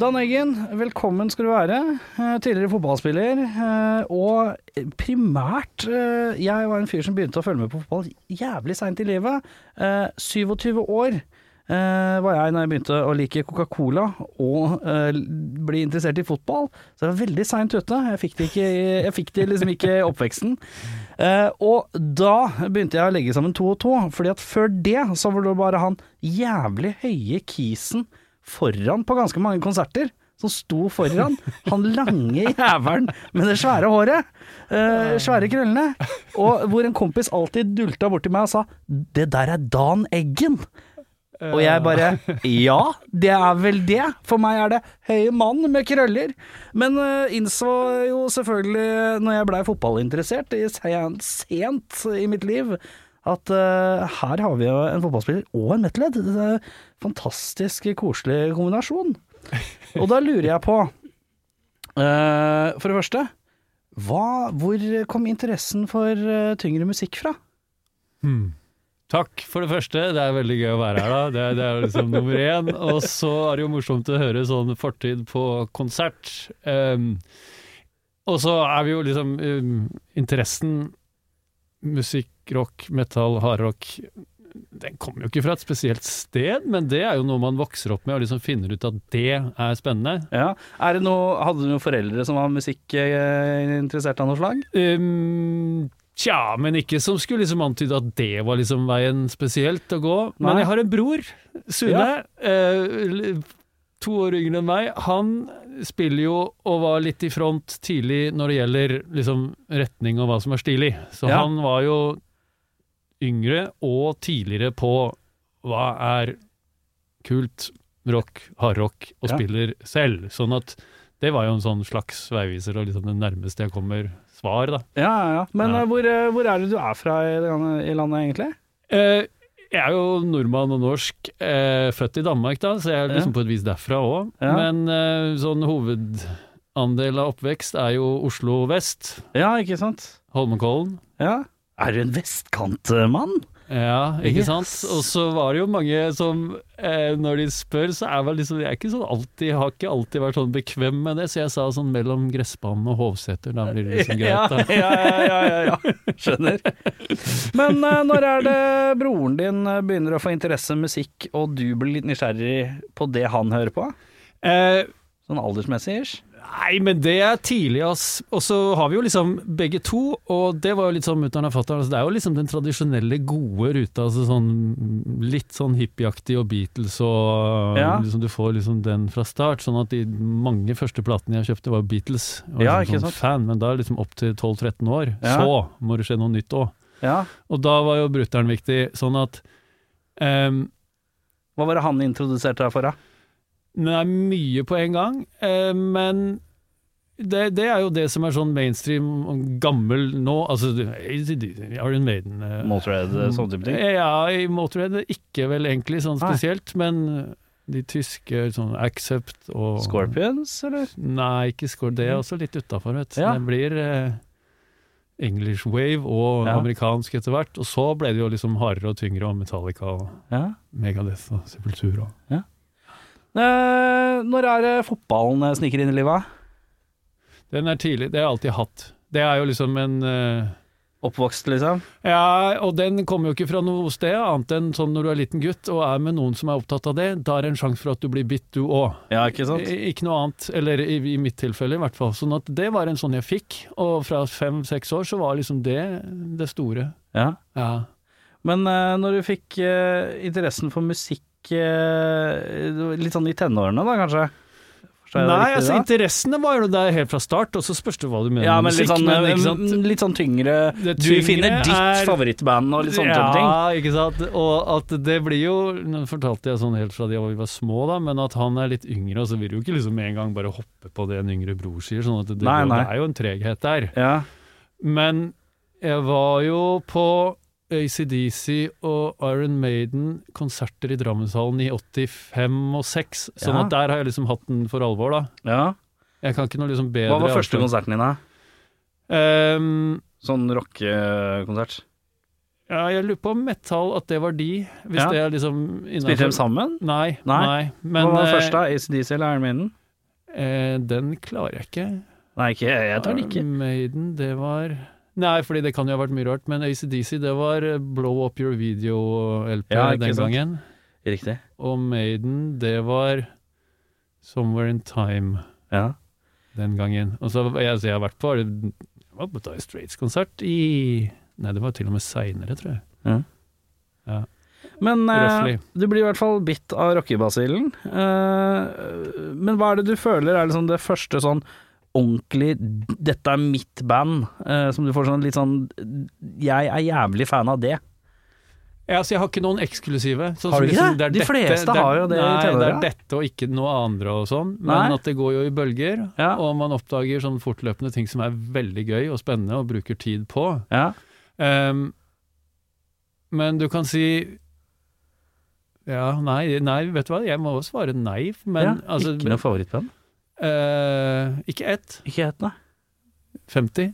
Dan Eggen, velkommen skal du være. Eh, Tidligere fotballspiller. eh, Og primært eh, Jeg var en fyr som begynte å følge med på fotball jævlig seint i livet. Eh, 27 år var jeg når jeg begynte å like Coca-Cola og bli interessert i fotball. Så jeg var veldig seint ute. Jeg fikk ikke, jeg fikk det liksom ikke i oppveksten. Og da begynte jeg å legge sammen to og to, fordi at før det så var det bare han jævlig høye kisen foran på ganske mange konserter. Som sto foran. Han lange jævelen med det svære håret. eh, svære krøllene. Og hvor en kompis alltid dulta bort til meg og sa 'Det der er Dan Eggen'. Og jeg bare Ja, det er vel det. For meg er det høye mann med krøller. Men uh, innså jo selvfølgelig, når jeg blei fotballinteressert i sent i mitt liv, at uh, her har vi jo en fotballspiller og en metalhead. Det er en fantastisk koselig kombinasjon. Og da lurer jeg på, uh, for det første, hva, hvor kom interessen for uh, tyngre musikk fra? Hmm. Takk for det første, det er veldig gøy å være her da, det, det er liksom nummer én. Og så er det jo morsomt å høre sånn fortid på konsert. Um, og så er vi jo liksom um, Interessen musikk, rock, metal, hardrock den kommer jo ikke fra et spesielt sted, men det er jo noe man vokser opp med og liksom finner ut at det er spennende. Ja. Er det noe, hadde du noen foreldre som var musikkinteressert av noe slag? Um, tja, men ikke som skulle liksom antyde at det var liksom veien spesielt å gå. Men jeg har en bror, Sune, eh, to år yngre enn meg. Han spiller jo og var litt i front tidlig når det gjelder liksom retning og hva som er stilig. Så Ja. han var jo yngre og tidligere på hva er kult, rock, hardrock, og Ja. spiller selv. Sånn at det var jo en sånn slags veiviser og liksom det nærmeste jeg kommer svar, da. Ja, ja, ja. Men Ja. eh, Hvor, eh, hvor er det du er fra i, landet- egentlig? Eh, jeg er jo nordmann og norsk, eh, født i Danmark da, så jeg er liksom på et vis derfra òg. Ja. Men eh, sånn hovedandel av oppvekst er jo Oslo vest, Ja, ikke sant? Holmenkollen. Ja. Er du en vestkantmann? Ja, ikke Yes. sant? Og så var det jo mange som, eh, når de spør, så er vel liksom Jeg er ikke sånn alltid, har ikke alltid vært sånn bekvem med det, så jeg sa sånn mellom gressbanen og Hovseter, da blir det liksom greit, da. ja, ja, ja, ja, ja. Skjønner. Men eh, når er det broren din eh, begynner å få interesse i musikk, og du blir litt nysgjerrig på det han hører på? Eh, Sånn aldersmessig ish? Nei, men det er tidlig, ass. Og så har vi jo liksom begge to, og det var jo litt sånn mutter'n og fatter'n. Altså, det er jo liksom den tradisjonelle gode ruta, altså sånn litt sånn hippieaktig og Beatles og Ja. liksom Du får liksom den fra start. Sånn at de mange første platene jeg kjøpte var Beatles. Jeg var Ja, liksom sånn fan, men da liksom opp til 12-13 år. Ja. Så må det skje noe nytt òg. Ja. Og da var jo brutter'n viktig. Sånn at um, Hva var det han introduserte deg for, da? Det er mye på en gang, eh, men det, det er jo det som er sånn mainstream gammel nå. Altså Iron Maiden eh, Motorhead, sånne type ting? Ja, i Motorhead ikke vel egentlig sånn Nei. spesielt, men de tyske sånn Accept og Scorpions, eller? Nei, ikke Scorpions. det er også litt utafor, vet du. Ja. Det blir eh, English wave og Ja. amerikansk etter hvert, og så ble det jo liksom hardere og tyngre og Metallica og Ja. Megadeth og Sepultura. Eh, når er det fotballen eh, sniker inn i livet? Den er tidlig, det har jeg alltid hatt. Det er jo liksom en uh... Oppvokst, liksom? Ja, og den kommer jo ikke fra noe sted, annet enn sånn når du er liten gutt og er med noen som er opptatt av det, da er det en sjanse for at du blir bitt du òg. Ja, ikke sant? Ikke noe annet, eller i, i mitt tilfelle i hvert fall. Sånn at det var en sånn jeg fikk, og fra fem-seks år så var liksom det det store. Ja. Ja. Men uh, når du fikk uh, interessen for musikk eh, litt sånn i tenårene, da kanskje? Nei, riktig altså interessene var jo der helt fra start, og så spørs det hva du mener Ja, men litt sånn, men, eh, litt sånn tyngre Det Du finner ditt er- favorittband og litt sånne ja, ting. Ja, ikke sant. Og at det blir jo Nå fortalte jeg sånn helt fra de vi var små, da, men at han er litt yngre, og så vil du jo ikke liksom med en gang bare hoppe på det en yngre bror sier. Sånn at det, Nei, nei. det er jo en treghet der. Ja. Men jeg var jo på ACDC og Iron Maiden konserter i Drammenshallen i 85 og 6, sånn Ja. at der har jeg liksom hatt den for alvor, da. Ja. Jeg kan ikke noe liksom bedre Hva var første konserten din, da? Um, Sånn rockekonsert? ja, jeg lurer på om metal, at det var de, hvis Ja. det er liksom Spilte de sammen? Nei, Nei. nei. Men Hva var først, første, da? ACDC eller Iron Maiden? eh, den klarer jeg ikke. Nei, ikke jeg tar den ikke. Iron Maiden, det var Nei, fordi det kan jo ha vært mye rart, men ACDC, det var eh, Blow Up Your Video-LP Ja, den sant. gangen. Riktig. Og Maiden, det var Somewhere in Time Ja. den gangen. Og så jeg, jeg har vært på Dire Straits-konsert i Nei, det var til og med seinere, tror jeg. Men eh, du blir i hvert fall bitt av rockebasillen. Eh, men hva er det du føler er liksom det første sånn ordentlig 'dette er mitt band', eh, som du får sånn litt sånn 'jeg er jævlig fan av det'. Ja, så jeg har ikke noen eksklusive. Sånn Har du ikke liksom, det? De fleste det er- har jo det i Nei, det er dette og ikke noe andre og sånn. Men Nei. at det går jo i bølger, Ja. og man oppdager sånn fortløpende ting som er veldig gøy og spennende og bruker tid på. Ja. Um, men du kan si Ja, nei, nei, vet du hva, jeg må også svare nei. Men ja. altså ikke noe favorittband? Eh, Ikke ett. Ikke ett, nei. 50.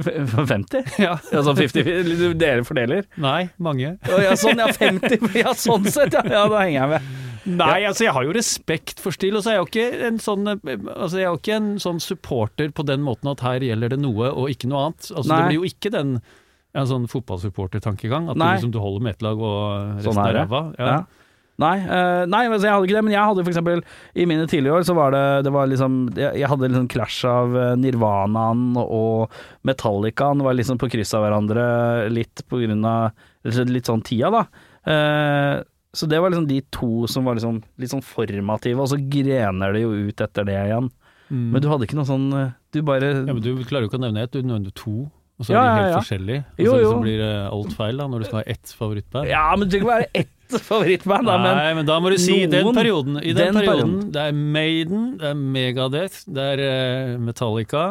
F- 50? Ja. Altså sånn 50 dere fordeler? Nei, mange. Ja, sånn, ja, 50 Ja, sånn sett, ja. ja da henger jeg med. Nei, altså jeg har jo respekt for stil, og så er jeg jo ikke en sånn Altså jeg er jo ikke en sånn supporter på den måten at her gjelder det noe og ikke noe annet. Altså Nei. Det blir jo ikke den ja, sånn fotballsupportertankegang, at du, liksom, du holder med ett lag og resten Sånn er ræva. Ja. Ja. Nei, uh, nei altså jeg hadde ikke det, men jeg hadde eksempel I mine tidlige år så var det Det var liksom Jeg, jeg hadde liksom clash av eh, Nirvanaen og Metallicaen var liksom på kryss av hverandre litt på grunn av litt sånn tida, da. Uh, så det var liksom de to som var liksom litt sånn formative, og så grener det jo ut etter det igjen. Mm. Men du hadde ikke noe sånn Du bare ja, men du klarer jo ikke å nevne ett, du nevner to. Og så Ja, er de helt ja. forskjellige. Og Jo, så jo. liksom blir det alt feil da, når du skal ha ett favorittband. Ja, men det ikke være ett favorittband, da, men Nei, men da må du si den perioden. I den, den perioden, perioden. det er Maiden, det er Megadeth, det er eh, Metallica.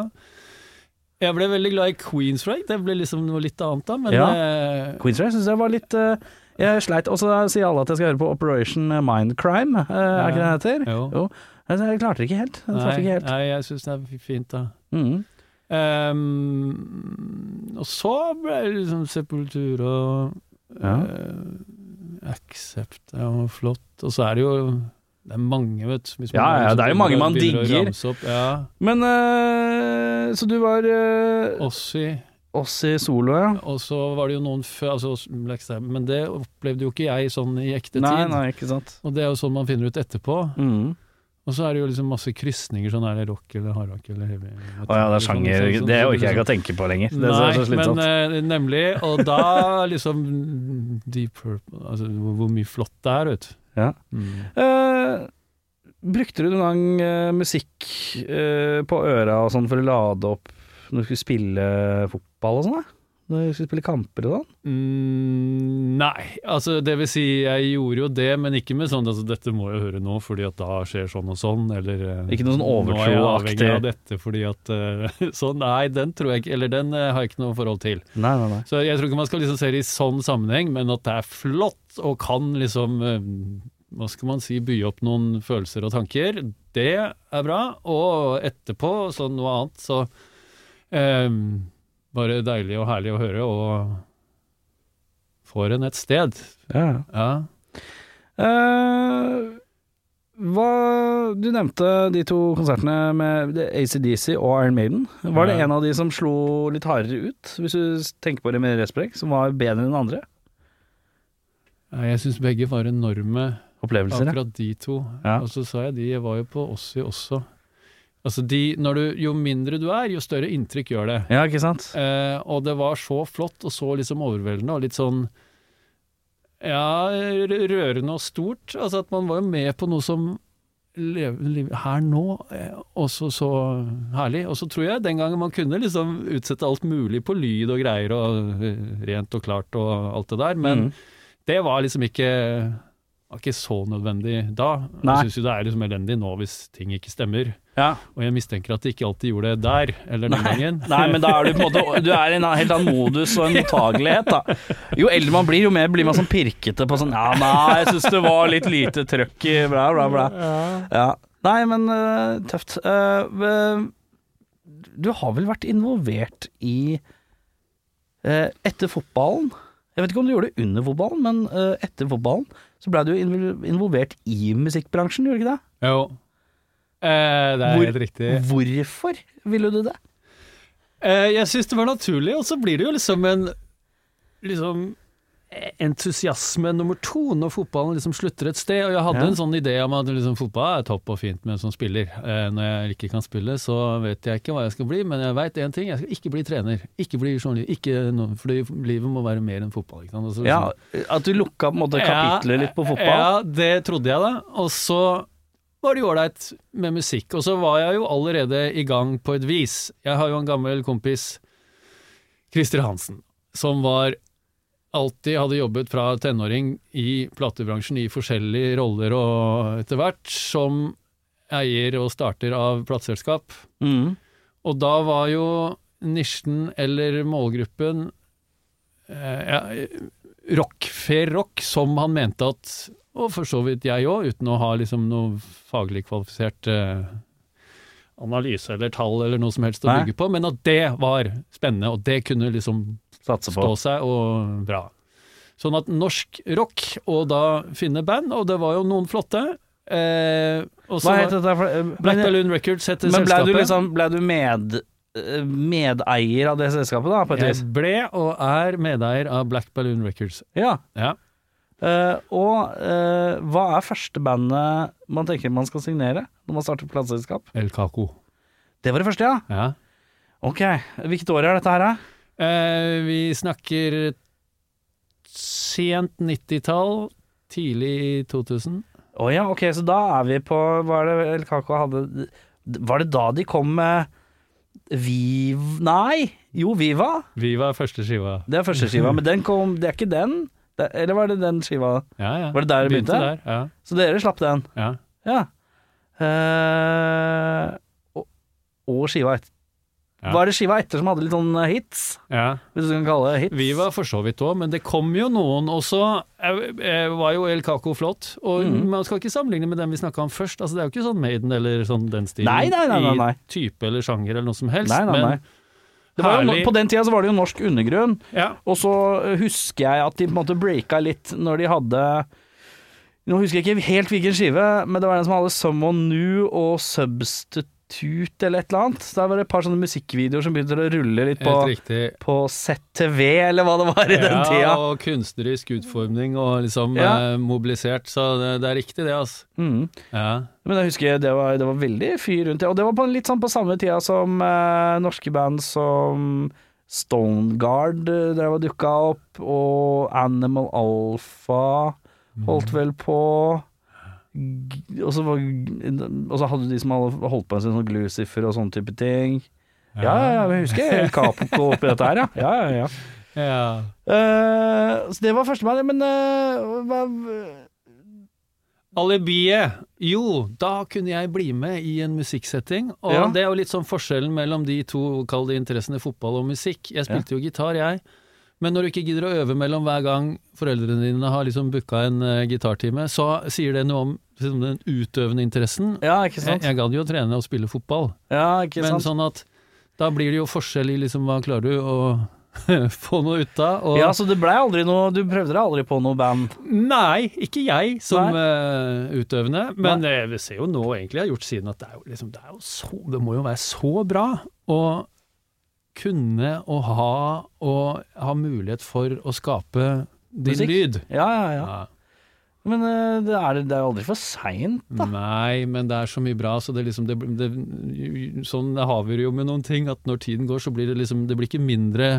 Jeg ble veldig glad i Queensrake, det ble liksom noe litt annet da, men Ja. eh, Queensrake syns jeg var litt eh, Jeg sleit. Og så sier alle at jeg skal høre på Operation Mindcrime, uh, er ikke det det heter? jo. Jo. Jeg klarte det ikke helt. Jeg Nei, ikke helt. nei, jeg syns det er fint, da. Mhm. Ehm, og så ble det liksom Sepultura Ja. uh, Accept det var flott. Og så er det jo det er mange, vet du. Ja, ja, det er jo mange man digger. Opp. Ja. Men uh, Så du var uh, Ossi. Ossi solo, ja? Og så var det jo noen før altså Men det opplevde jo ikke jeg sånn i ekte Nei, tid. nei, ikke sant. Og det er jo sånn man finner ut etterpå. Mhm. Og så er det jo liksom masse krysninger, sånn er det rock eller hardrock eller heavy. Å ja, det er Sånn- sjanger. sånn- sånn- Det sånn- orker jeg sånn- ikke å tenke på lenger. Det Nei, er så slitsomt. men uh, nemlig. Og da liksom Deep Purple Altså hvor, hvor mye flott det er, vet du. Ja. Mm. Uh, brukte du noen gang uh, musikk på øra og sånn for å lade opp når du skulle spille fotball og sånn? da? Når du skulle spille kamper og sånn? Mm, nei, altså det vil si, jeg gjorde jo det, men ikke med sånn altså dette må jeg høre nå fordi at da skjer sånn og sånn, eller eh, Ikke noe sånn Nå er jeg avhengig av dette fordi at uh, Sånn, nei, den tror jeg ikke Eller den uh, har jeg ikke noe forhold til. Nei, nei, nei. Så jeg tror ikke man skal liksom se det i sånn sammenheng, men at det er flott og kan liksom uh, Hva skal man si, by opp noen følelser og tanker, det er bra. Og etterpå, sånn noe annet, så eh, Bare deilig og herlig å høre, og får en et sted. Ja. Ja. Uh, hva Du nevnte de to konsertene med ACDC og Iron Maiden. Var det en av de som slo litt hardere ut, hvis du tenker på det med respekt, som var bedre enn andre? Jeg syns begge var enorme, Opplevelser, akkurat de to. Ja. Og så sa jeg de, var jo på Ossi også. Altså de, du, Jo mindre du er, jo større inntrykk gjør det. Ja, ikke sant? Eh, og det var så flott og så liksom overveldende og litt sånn ja, rørende og stort. Altså at man var jo med på noe som her nå, eh, også så herlig. Og så tror jeg den gangen man kunne liksom utsette alt mulig på lyd og greier og eh, rent og klart og alt det der, men Mm. det var liksom ikke var ikke så nødvendig da. Nei. Jeg syns jo det er liksom elendig nå hvis ting ikke stemmer. Ja. Og jeg mistenker at de ikke alltid gjorde det der, eller den gangen. Nei, men da er du på en måte Du er i en helt annen modus og en mottagelighet, da. Jo eldre man blir, jo mer blir man sånn pirkete på sånn Ja, nei, jeg syns det var litt lite trøkk i bla, bla, bla. Ja. Nei, men uh, tøft. Øh, du har vel vært involvert i uh, Etter fotballen Jeg vet ikke om du gjorde det under fotballen, men etter fotballen så ble du invol- involvert i musikkbransjen, gjorde du ikke det? Jo. Eh, det er Hvor- helt riktig. Hvorfor ville du det? Eh, jeg syns det var naturlig, og så blir det jo liksom en liksom entusiasme nummer to når fotballen liksom slutter et sted. Og jeg hadde Ja. en sånn idé om at liksom, fotball er topp og fint med en sånn spiller. Eh, når jeg ikke kan spille, så vet jeg ikke hva jeg skal bli, men jeg veit én ting, jeg skal ikke bli trener. Ikke bli journalist, fordi livet må være mer enn fotball. Ikke så Ja, liksom- At du lukka på en måte kapitlet litt på fotball? Ja, det trodde jeg da. Og så var det jo ålreit med musikk. Og så var jeg jo allerede i gang på et vis. Jeg har jo en gammel kompis, Christer Hansen, som var alltid hadde jobbet fra tenåring i platebransjen i forskjellige roller og etter hvert, som eier og starter av plateselskap. Mm. Og da var jo nisjen eller målgruppen eh, ja, rock, fair rock, som han mente at Og for så vidt jeg òg, uten å ha liksom noe faglig kvalifisert eh, analyse eller tall eller noe som helst å bygge på, men at det var spennende, og det kunne liksom Satse på. stå seg og bra. Sånn at norsk rock, og da finne band, og det var jo noen flotte. Eh, Hva het dette? for- Black Men, Balloon Records heter men ble selskapet. du liksom ble du med, eh, medeier av det selskapet, da, på et vis? Jeg ble og er medeier av Black Balloon Records. Ja. Ja. Uh, og uh, hva er første bandet man tenker man skal signere når man starter plateselskap? El Caco. Det var det første, ja. Ja. Ok. Hvilket år er dette her, da? Eh, vi snakker sent 90-tall, tidlig 2000. Å ja, ok, så da er vi på Hva er det El Caco hadde Var det da de kom med Viv... Nei! Jo, Viva. Viva er første skiva. Det er første skiva, men den kom Det er ikke den? Eller var det den skiva? Ja, ja. Var det der det begynte? Der, ja. Så dere slapp den? ja. Ja. Uh, og, og skiva etter. Ja. Var det skiva etter som hadde litt sånn hits? ja. Hvis du kan kalle det hits? Vi var for så vidt òg, men det kom jo noen også. Jeg, jeg var jo El Caco flott, og mm. man skal ikke sammenligne med den vi snakka om først. Altså, det er jo ikke sånn Maiden eller sånn den stilen Nei, nei, nei, i type eller sjanger eller noe som helst. Nei, nei, nei. Men Det var jo, på den tida så var det jo norsk undergrunn, ja, og så husker jeg at de på en måte breaka litt når de hadde Nå husker jeg ikke helt hvilken skive, men det var en som hadde Someone New og Substitute eller et eller annet. Der var det et par sånne musikkvideoer som begynte å rulle litt på, på ZTV, eller hva det var i den tida. Ja, og kunstnerisk utforming og liksom Ja. eh, mobilisert, så det, det er riktig det, altså. Mm. Ja. Men jeg husker det var, det var veldig fyr rundt det. Og det var på, litt sånn på samme tida som eh, norske band som Stoneguard eh, drev og dukka opp, og Animal Alpha holdt vel på. Og så, var, og så hadde du de som hadde holdt på en stund, sånn Glucifer og sånne type ting. Ja, ja, ja, jeg husker El Capo oppi dette her, ja. Ja, ja, ja. ja. Uh, så det var førstemann, men uh, hva Alibiet. Jo, da kunne jeg bli med i en musikksetting. Og Ja. det er jo litt sånn forskjellen mellom de to kall det interessene fotball og musikk. Jeg spilte jo gitar, jeg. Men når du ikke gidder å øve mellom hver gang foreldrene dine har liksom booka en uh, gitartime, så sier det noe om liksom, den utøvende interessen. Ja, ikke sant? jeg gadd jo trene og spille fotball, Ja, ikke sant? men sånn at da blir det jo forskjell i liksom hva klarer du å få noe ut av. Og Ja, så det ble aldri noe Du prøvde deg aldri på noe band? Nei, ikke jeg som uh, utøvende, men Nei. vi ser jo nå egentlig jeg har gjort siden at det er jo liksom, det er jo så, det må jo være så bra å kunne og ha og ha mulighet for å skape din Musikk? lyd. Ja, ja, ja. Ja. Men eh, det er, det er aldri for seint, da. Nei, men det er så mye bra, så det liksom det, det, Sånn har vi det jo med noen ting, at når tiden går, så blir det liksom Det blir ikke mindre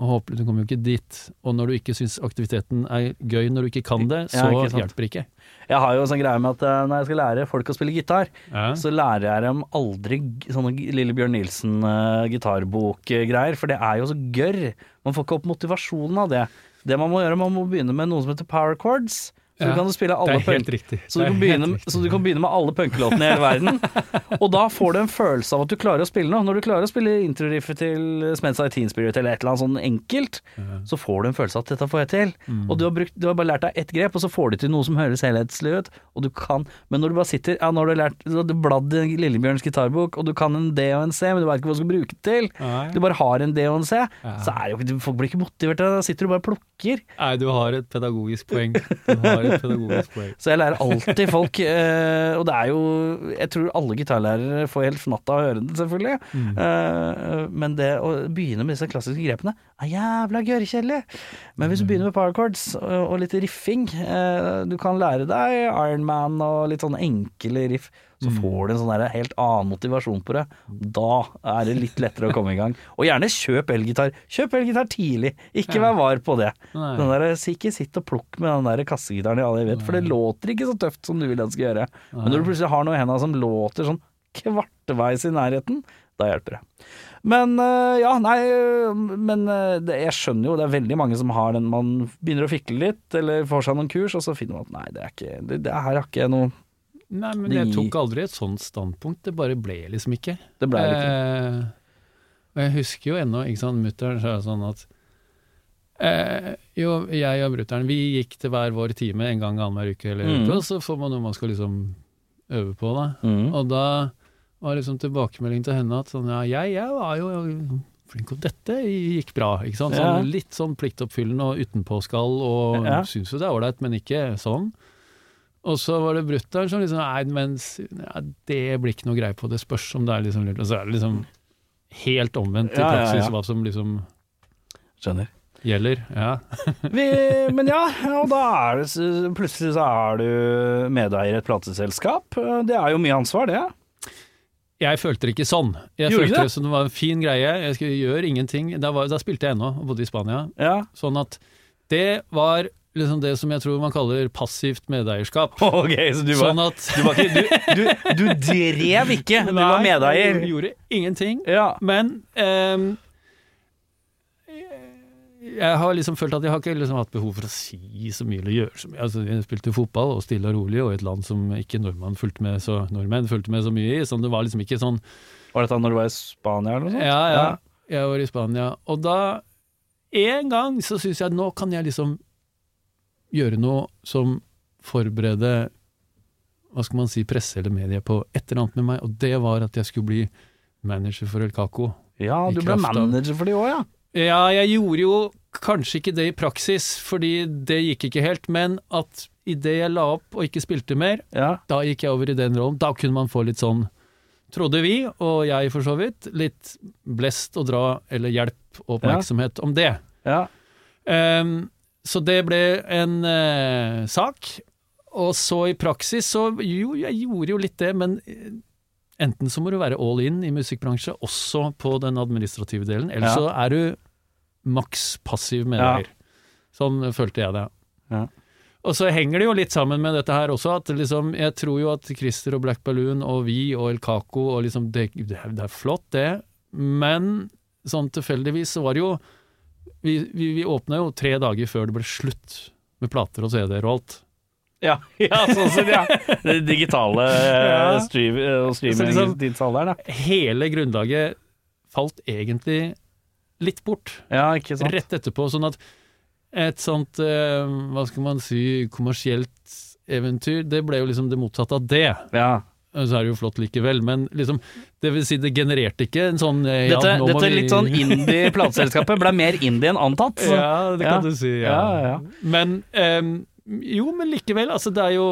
og håper Du kommer jo ikke dit. Og når du ikke syns aktiviteten er gøy når du ikke kan det, Ja, så ikke hjelper det ikke. Jeg har jo sånn greie med at eh, når jeg skal lære folk å spille gitar, Ja. så lærer jeg dem aldri sånne Lillebjørn Lille Bjørn Nilsen-gitarbok-greier, for det er jo så gørr. Man får ikke opp motivasjonen av det. Det man må gjøre, man må begynne med noe som heter power chords. Så Ja, du kan spille alle punk- så du, kan begynne, så du kan begynne med alle punkelåtene i hele verden. Og da får du en følelse av at du klarer å spille noe. Når du klarer å spille introriffet til Smensa i Teen Spirit eller et eller annet sånn enkelt, så får du en følelse av at dette får jeg til. Mm. Og du har, brukt, du har bare lært deg ett grep, og så får du til noe som høres helhetslig ut. Og du kan, men når du bare sitter Ja, nå har du lært Du bladd i Lillebjørns gitarbok, og du kan en D og en C, men du veit ikke hva du skal bruke det til. Nei. Du bare har en D og en C, Ja. så er jo ikke Folk blir ikke motivert av det. Da sitter du bare og plukker. Nei, du har et pedagogisk poeng. Du har et pedagogisk poeng. Så jeg lærer alltid folk eh, Og det er jo Jeg tror alle gitarlærere får helt fnatt av å høre den, selvfølgelig. Mm. Eh, men det å begynne med disse klassiske grepene er jævla gørrkjedelig. Men hvis du begynner med power chords og, og litt riffing eh, Du kan lære deg Iron Man og litt sånne enkle riff. Så Mm. får du en sånn der helt annen motivasjon på det. Da er det litt lettere å komme i gang. Og gjerne kjøp elgitar. Kjøp elgitar tidlig, ikke vær var på det. Der, ikke sitt og plukk med den der kassegitaren i alle vet, for det låter ikke så tøft som du vil den skal gjøre. Men når du plutselig har noe i hendene som låter sånn kvarteveis i nærheten, da hjelper det. Men øh, ja, nei, men det, jeg skjønner jo, det er veldig mange som har den Man begynner å fikle litt, eller får seg noen kurs, og så finner man at nei, det er ikke Det, det her har ikke noe Nei, men jeg tok aldri et sånt standpunkt. Det bare ble liksom ikke. Det ble det ikke. Eh, og jeg husker jo ennå, ikke sant, mutter'n sa sånn at eh, Jo, jeg og brutter'n, vi gikk til hver vår time en gang annenhver uke eller Mm. uke, så får man noe man skal liksom øve på, da. mm. Og da var liksom tilbakemeldingen til henne at sånn, ja, jeg, jeg var jo flink opp dette, gikk bra, ikke sant. Sånn, Ja. Litt sånn pliktoppfyllende og utenpåskall, og Ja. syns jo det er ålreit, men ikke sånn. Og så var det brutter'n som liksom Nei, men ja, det blir ikke noe greie på, det spørs om det er liksom Og så er det liksom helt omvendt i praksis hva som liksom Skjønner. gjelder. Ja. Vi, men ja, og da er det Plutselig så er du medeier i et plateselskap. Det er jo mye ansvar, det. Jeg følte det ikke sånn. Jeg Gjorde følte det som det var en fin greie. Jeg skulle gjøre ingenting. Da, var, da spilte jeg ennå, og bodde i Spania. Ja. Sånn at det var liksom det som jeg tror man kaller passivt medeierskap. Ok, så du var, Sånn at du, var ikke, du, du, du drev ikke, du var medeier. Jeg gjorde ingenting. Ja. Men um, jeg har liksom følt at jeg har ikke liksom hatt behov for å si så mye eller gjøre så mye. Altså, jeg spilte fotball og stille og rolig, og i et land som ikke nordmenn fulgte med så, nordmenn fulgte med så mye i. Så det var liksom ikke sånn Var dette når du var i Spania eller noe sånt? Ja, ja. Jeg var i Spania. Og da, en gang, så syns jeg at nå kan jeg liksom gjøre noe som forbereder hva skal man si, presse eller medie på et eller annet med meg, og det var at jeg skulle bli manager for El Caco. Ja, du ble manager for de òg, ja. Ja, jeg gjorde jo kanskje ikke det i praksis, fordi det gikk ikke helt, men at idet jeg la opp og ikke spilte mer, ja. da gikk jeg over i den rollen. Da kunne man få litt sånn, trodde vi, og jeg for så vidt, litt blest å dra, eller hjelp og oppmerksomhet om det. ja. Ehm, så det ble en eh, sak. Og så i praksis så Jo, jeg gjorde jo litt det, men eh, enten så må du være all in i musikkbransje, også på den administrative delen, eller Ja. så er du maks passiv medeier. Sånn følte jeg det. Ja. Og så henger det jo litt sammen med dette her også, at liksom, jeg tror jo at Christer og Black Balloon og vi og El Caco og liksom det, det er flott, det, men sånn tilfeldigvis så var det jo Vi, vi, vi åpna jo tre dager før det ble slutt med plater og CD-er og alt. Ja, ja sånn sett, ja. Det digitale eh, Ja. stream, eh, og liksom- da. Hele grunnlaget falt egentlig litt bort. Ja, ikke sant. rett etterpå. Sånn at et sånt, eh, hva skal man si, kommersielt eventyr, det ble jo liksom det motsatte av det. Ja. Så er det jo flott likevel, men liksom, det vil si det genererte ikke en sånn eh, ja, Dette, dette litt sånn indie-plateselskapet ble mer indie enn antatt. Så. Ja, det kan Ja. du si. Ja. Men um, jo, men likevel. Altså, det er jo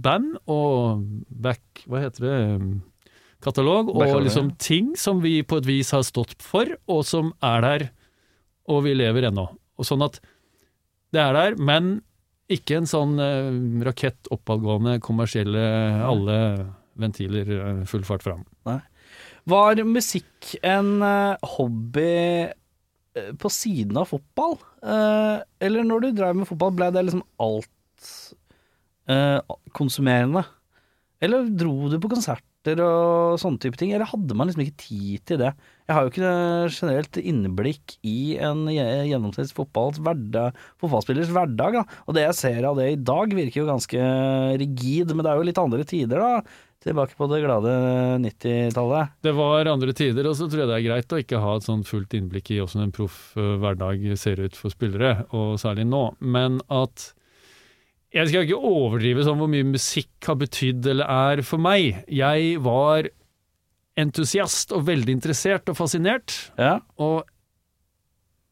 band og back Hva heter det? Katalog, og liksom ting som vi på et vis har stått for, og som er der, og vi lever ennå. Og sånn at det er der, men ikke en sånn eh, rakett oppadgående, kommersielle, alle ventiler eh, full fart fram. Var musikk en eh, hobby eh, på siden av fotball? Eller når du drev med fotball, ble det liksom alt konsumerende? Eller dro du på konserter og sånne type ting, eller hadde man liksom ikke tid til det? Jeg har jo ikke generelt innblikk i en gje- gjennomsnitts fotballspillers hverdag, da. Og det jeg ser av det i dag, virker jo ganske rigid, men det er jo litt andre tider, da. Tilbake på det glade 90-tallet. Det var andre tider, og så tror jeg det er greit å ikke ha et sånn fullt innblikk i hvordan en proff eh, hverdag ser ut for spillere, og særlig nå. Men at Jeg skal ikke overdrive sånn hvor mye musikk har betydd eller er for meg. Jeg var entusiast og veldig interessert og fascinert, Ja. og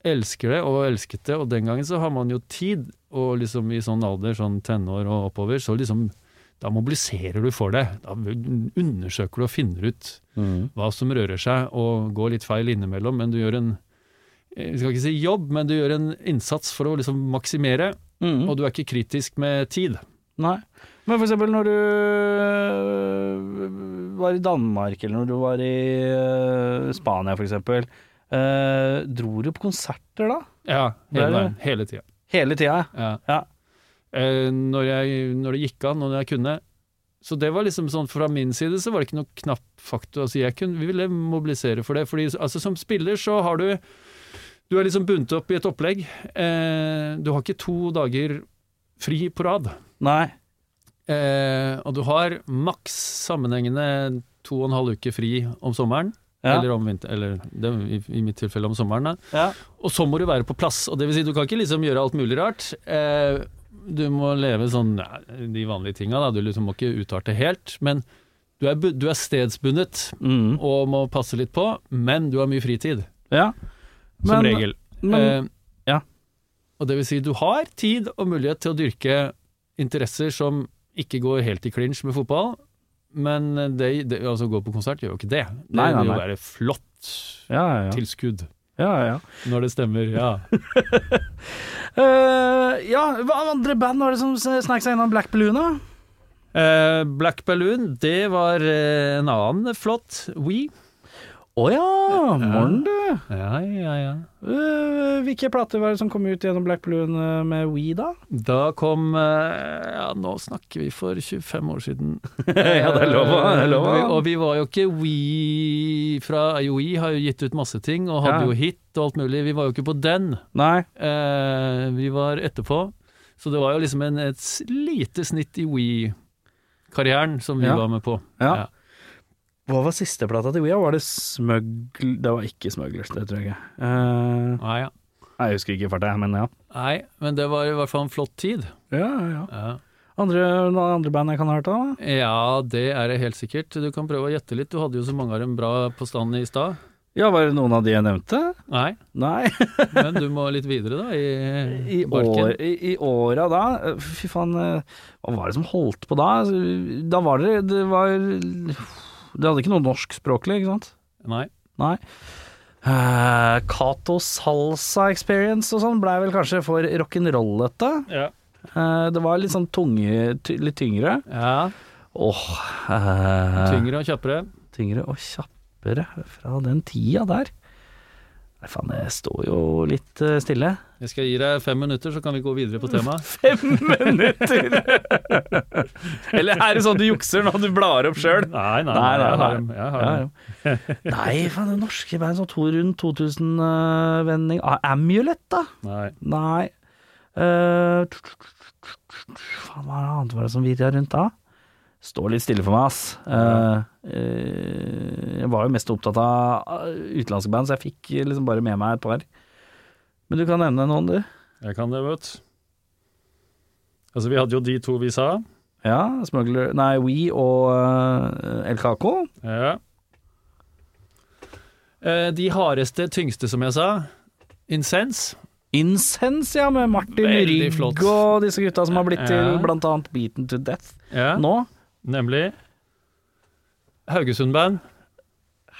elsker det og elsket det. Og den gangen så har man jo tid, og liksom i sånn alder, sånn tenår og oppover, så liksom da mobiliserer du for det. Da undersøker du og finner ut Mm. hva som rører seg, og går litt feil innimellom, men du gjør en jeg skal ikke si jobb, men du gjør en innsats for å liksom maksimere, Mm. og du er ikke kritisk med tid. Nei. Men for eksempel når du øh, var i Danmark, eller når du var i øh, Spania for eksempel, dro du på konserter da? Ja, hele. Hele tida. Hele tida? Ja. Ja. Eh, når, jeg, når det gikk an, og når jeg kunne. Så det var liksom sånn fra min side så var det ikke noe knapp faktor. Altså jeg kunne, vi ville mobilisere for det. Fordi altså som spiller så har du Du er liksom bundet opp i et opplegg. Eh, du har ikke to dager fri på rad. Nei. Eh, og du har maks sammenhengende to og en halv uke fri om sommeren. Ja. Eller om vinter, eller det, i, i mitt tilfelle om sommeren. Ja. Og så må du være på plass. Og det vil si, du kan ikke liksom gjøre alt mulig rart. Eh, du må leve sånn ja, de vanlige tinga, da. Du liksom må ikke utarte helt. Men du er, du er stedsbundet Mm. og må passe litt på, men du har mye fritid. ja. Som Men- regel. Men, eh, ja. Og det vil si, du har tid og mulighet til å dyrke interesser som ikke går helt i clinch med fotball. Men det, det, altså gå på konsert gjør jo ikke det. Det Nei, nei, vil jo være flott ja, ja, ja. tilskudd. Ja, ja. Når det stemmer, ja. uh, ja, hva andre band var det som snek seg innom Black Balloon, da? Uh, Black Balloon, det var eh, en annen flott We. Å ja, morgen du. Ja, ja, ja. Uh, hvilke plater var det som kom ut gjennom Black Balloon eh, med We, da? Da kom uh, Ja, nå snakker vi for 25 år siden. Ja, det er lov det er lov Eh, Og vi var jo ikke We fra We har jo gitt ut masse ting, og hadde Ja. jo hit og alt mulig. Vi var jo ikke på den. Nei. Vi var etterpå. Så det var jo liksom en, et lite snitt i We-karrieren som vi Ja. var med på. Ja. Ja. Hva var siste plata til We? Var det Smugl... Det var ikke Smugglers, det tror jeg ikke. Uh, Nei, ja. nei, jeg husker ikke farta, men ja. Nei, men det var i hvert fall en flott tid. Ja, ja. Ja. Andre, andre band jeg kan ha hørt av? Ja, det er det helt sikkert. Du kan prøve å gjette litt. Du hadde jo så mange av dem bra på stand i stad. Ja, var det noen av de jeg nevnte? Nei, Nei. men du må litt videre, da, i, I, år, i, i åra da Fy faen, eh, hva var det som holdt på da? Da var det Det var Det hadde ikke noe norskspråklig, ikke sant? Nei. Nei. Uh, Cato Salsa Experience og sånn blei vel kanskje for rock'n'rollete. Ja. Uh, det var litt sånn tunge, ty, litt tyngre. ja. Åh uh, Tyngre og kjappere. tyngre og kjappere fra den tida der. Nei, faen, det står jo litt eh, stille. Jeg skal gi deg fem minutter, så kan vi gå videre på temaet. Fem minutter! Eller er det sånn du jukser når du blar opp sjøl? Nei, nei, Nei, nei, jeg har dem. Jeg har dem. Nei, faen, det norske band sånn to rundt 2000-vending ah, Amulet, da? Nei. Nei. Uh, faen, hva annet var det som virra rundt da? Står litt stille for meg, ass. Eh, jeg var jo mest opptatt av eh, utenlandske band, så jeg fikk liksom bare med meg et par. Men du kan nevne noen, du. Jeg kan det, vet du. Altså, vi hadde jo de to vi sa. Ja, Smuggler Nei, We og uh, El Caco. Ja. De hardeste, tyngste, som jeg sa. Incense. Incense, ja, med Martin Veldig Rygg flott. og disse gutta som har blitt til blant annet Beaten to Death Ja. nå. Nemlig. Haugesund-band.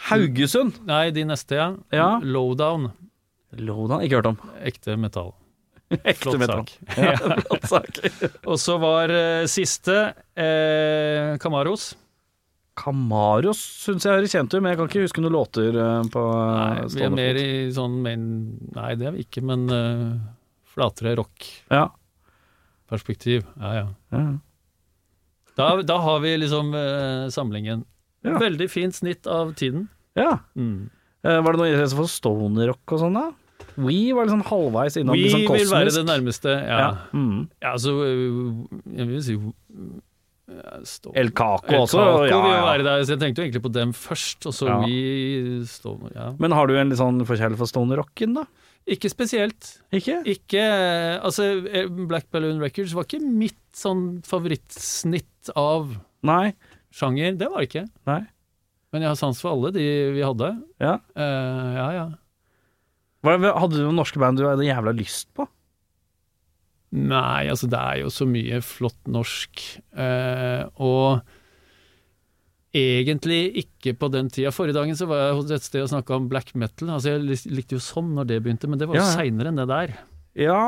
Haugesund. Nei, de neste, ja. Ja. Lowdown. Lowdown, ikke hørt om. Ekte metall. Ekte Flott metal. sak. Ja, flott sak. Og så var eh, siste eh, Camaros. Camaros syns jeg høres kjent ut, men jeg kan ikke huske noen låter eh, på Nei, vi er mer i sånn main Nei, det er vi ikke, men eh, flatere rock-perspektiv. Ja. Ja, ja. ja. Da, da har vi liksom eh, samlingen. Ja. Veldig fint snitt av tiden. Ja. Mm. Eh, var det noe interesse for stoner-rock og sånn, da? We var liksom halvveis innom We litt sånn vil være det nærmeste. Ja, Ja. Mm. ja altså øh, Jeg vil si ja, El Caco El også. Caco ja, ja. være der, så jeg tenkte jo egentlig på dem først, og så Ja. vi Stoner. ja. Men har du en litt sånn forkjærlighet for stoner-rocken, da? Ikke spesielt. Ikke? Ikke Altså, eh, Black Balloon Records var ikke mitt sånn favorittsnitt av Nei. sjanger. Det var det ikke. Nei. Men jeg har sans for alle de vi hadde. Ja. uh, ja, ja. Hva, hadde du noen norske band du hadde jævla lyst på? Nei, altså det er jo så mye flott norsk. Uh, og egentlig ikke på den tida. Forrige dagen så var jeg hos et sted og snakka om black metal. Altså Jeg likte jo sånn når det begynte, men det var jo Ja, ja. seinere enn det der. Ja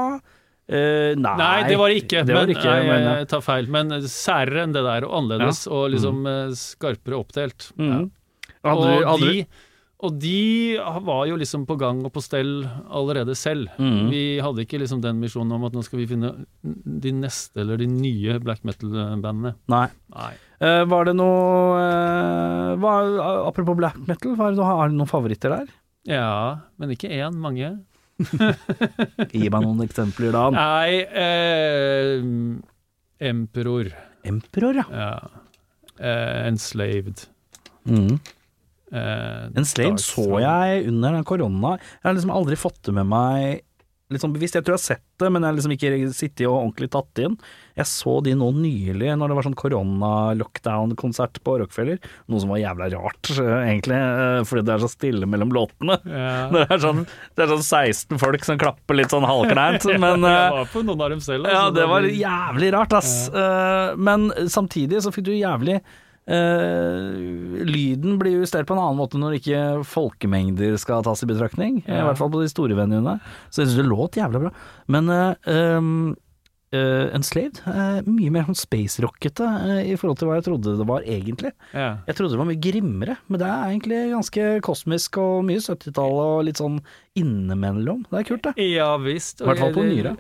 Uh, nei. Nei, det var det ikke. Det var men, ikke, nei, men, jeg tar feil. Men særere enn det der, og annerledes, og liksom mm. skarpere oppdelt. Mm. Ja. Hadde og, hadde de, og de var jo liksom på gang og på stell allerede selv. Mm. Vi hadde ikke liksom den misjonen om at nå skal vi finne de neste eller de nye black metal-bandene. Nei. Nei. Uh, var det noe uh, hva, Apropos black metal, var det noe, har, du noen favoritter der? Ja, men ikke én, mange. Gi meg noen eksempler, da. Nei, uh, Emperor. Emperor, ja. Ja. Enslaved. Mhm. Eh, en Slade så jeg under den korona. Jeg har liksom aldri fått det med meg litt sånn bevisst. Jeg tror jeg har sett det, men jeg har liksom ikke sittet og ordentlig tatt inn. Jeg så de nå nylig, når det var sånn korona-lockdown-konsert på Rockefeller. Noe som var jævla rart, eh, egentlig, eh, fordi det er så stille mellom låtene. Ja. Det er sånn, det er sånn 16 folk som klapper litt sånn halvkleint, men jeg var på noen av dem selv. ja, altså, det var var- jævlig rart, ass. Ja. men samtidig så fikk du jævlig eh, Lyden blir justert på en annen måte når ikke folkemengder skal tas i betraktning. I hvert fall på de store venuene. Så jeg syns det låt jævla bra. Men uh, um, eh, Enslaved er mye mer sånn space-rockete i forhold til hva jeg trodde det var egentlig. Ja. Jeg trodde det var mye grimmere, men det er egentlig ganske kosmisk og mye 70-tall og litt sånn innimellom. Det er kult, det. Ja visst. I hvert fall på nyere.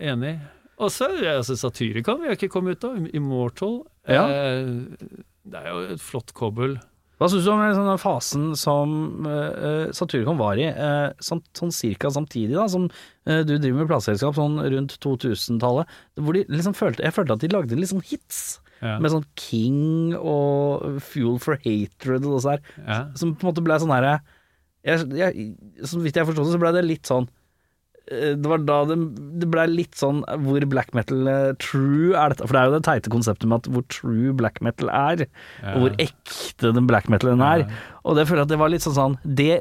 Enig. Og så altså, Satyricon vi har ikke kommet ut av. Immortal. Ja. Eh, det er jo et flott kobbel. Hva syns du om den fasen som uh, Satyricon var i, uh, sånn, sånn cirka samtidig da, som uh, du driver med plateselskap, sånn rundt 2000-tallet, hvor de liksom følte Jeg følte at de lagde litt sånn hits, Ja. med sånn King og Fuel for Hatred og sånn der, Ja. som på en måte ble sånn herre Så vidt jeg forstod det, så ble det litt sånn eh, det var da det, det ble litt sånn hvor black metal eh, true er dette For det er jo det teite konseptet med at hvor true black metal er, Ja. og hvor ekte den black metalen er. Ja. Og det føler jeg at det var litt sånn sånn det,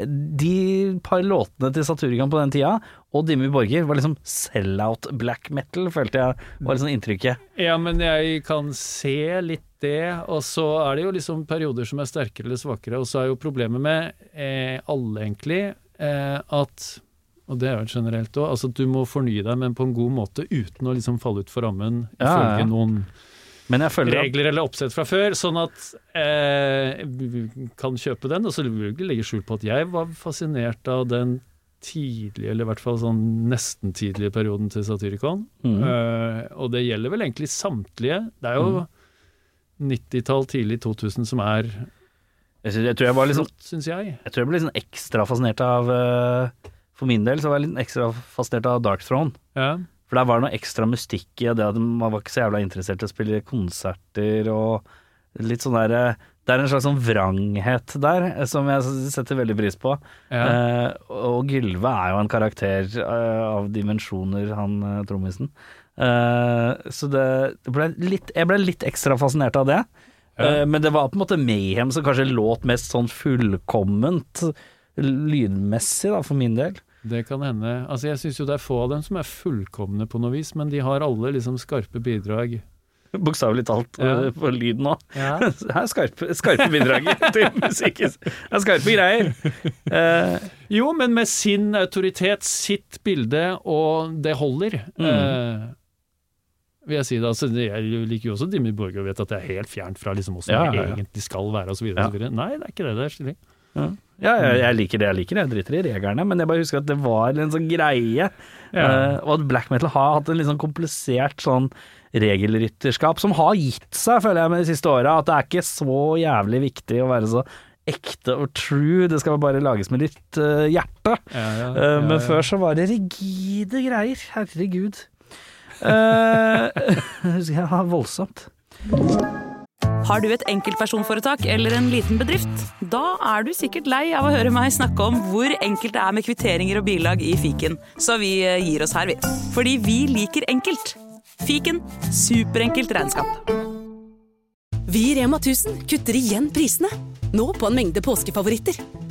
De par låtene til Saturigan på den tida, og Dimmy Borger, var liksom sell-out black metal, følte jeg var liksom inntrykket. Ja, men jeg kan se litt det, og så er det jo liksom perioder som er sterkere eller svakere, og så er jo problemet med eh, alle egentlig eh, at og det er jo generelt òg, altså du må fornye deg, men på en god måte uten å liksom falle utfor rammen Ja, ja, ifølge ja. noen regler eller oppsett fra før, sånn at eh, kan kjøpe den. Og så vil jeg ikke legge skjul på at jeg var fascinert av den tidlige, eller i hvert fall sånn nesten tidlige perioden til Satyricon. Mm. Eh, og det gjelder vel egentlig samtlige. Det er jo 90-tall, tidlig 2000 som er jeg, synes- jeg tror jeg var liksom flott, syns jeg. Jeg tror jeg ble liksom ekstra fascinert av eh, For min del så var jeg litt ekstra fascinert av Dark Throne. Ja. For der var det noe ekstra mystikk i det at man var ikke så jævla interessert i å spille konserter og litt sånn der eh, Det er en slags sånn vranghet der eh, som jeg setter veldig pris på. Ja. Eh, og Gylve er jo en karakter eh, av dimensjoner, han trommisen. Eh, så det, det ble litt Jeg ble litt ekstra fascinert av det. Ja. Eh, men det var på en måte Mayhem som kanskje låt mest sånn fullkomment lydmessig, da, for min del. Det kan hende. Altså, jeg syns jo det er få av dem som er fullkomne på noe vis, men de har alle liksom skarpe bidrag. Bokstavelig talt Ja. eh, på lyden òg. Ja. Her er skarpe, skarpe bidrag til musikken. Det er skarpe greier. Eh, Jo, men med sin autoritet, sitt bilde, og det holder. Mm. Eh, vil jeg si det. Altså, jeg liker jo også Dimmy Borge og vet at det er helt fjernt fra liksom hvordan Ja, ja, ja, det egentlig skal være, osv. Ja. Nei, det er ikke det. Det er slik. Ja, jeg, jeg liker det jeg liker, jeg driter i reglene, men jeg bare husker at det var en sånn greie. Eh, og at black metal har hatt en litt sånn komplisert sånn regelrytterskap som har gitt seg, føler jeg, med de siste åra. At det er ikke så jævlig viktig å være så ekte og true, det skal bare lages med litt uh, hjerte. Ja, ja, ja, men ja. før så var det rigide greier. Herregud. Uh, husker jeg voldsomt. Har du et enkeltpersonforetak eller en liten bedrift? Da er du sikkert lei av å høre meg snakke om hvor enkelt det er med kvitteringer og bilag i fiken, så vi eh, gir oss her, vi. Fordi vi liker enkelt. Fiken superenkelt regnskap. Vi i Rema 1000 kutter igjen prisene. Nå på en mengde påskefavoritter.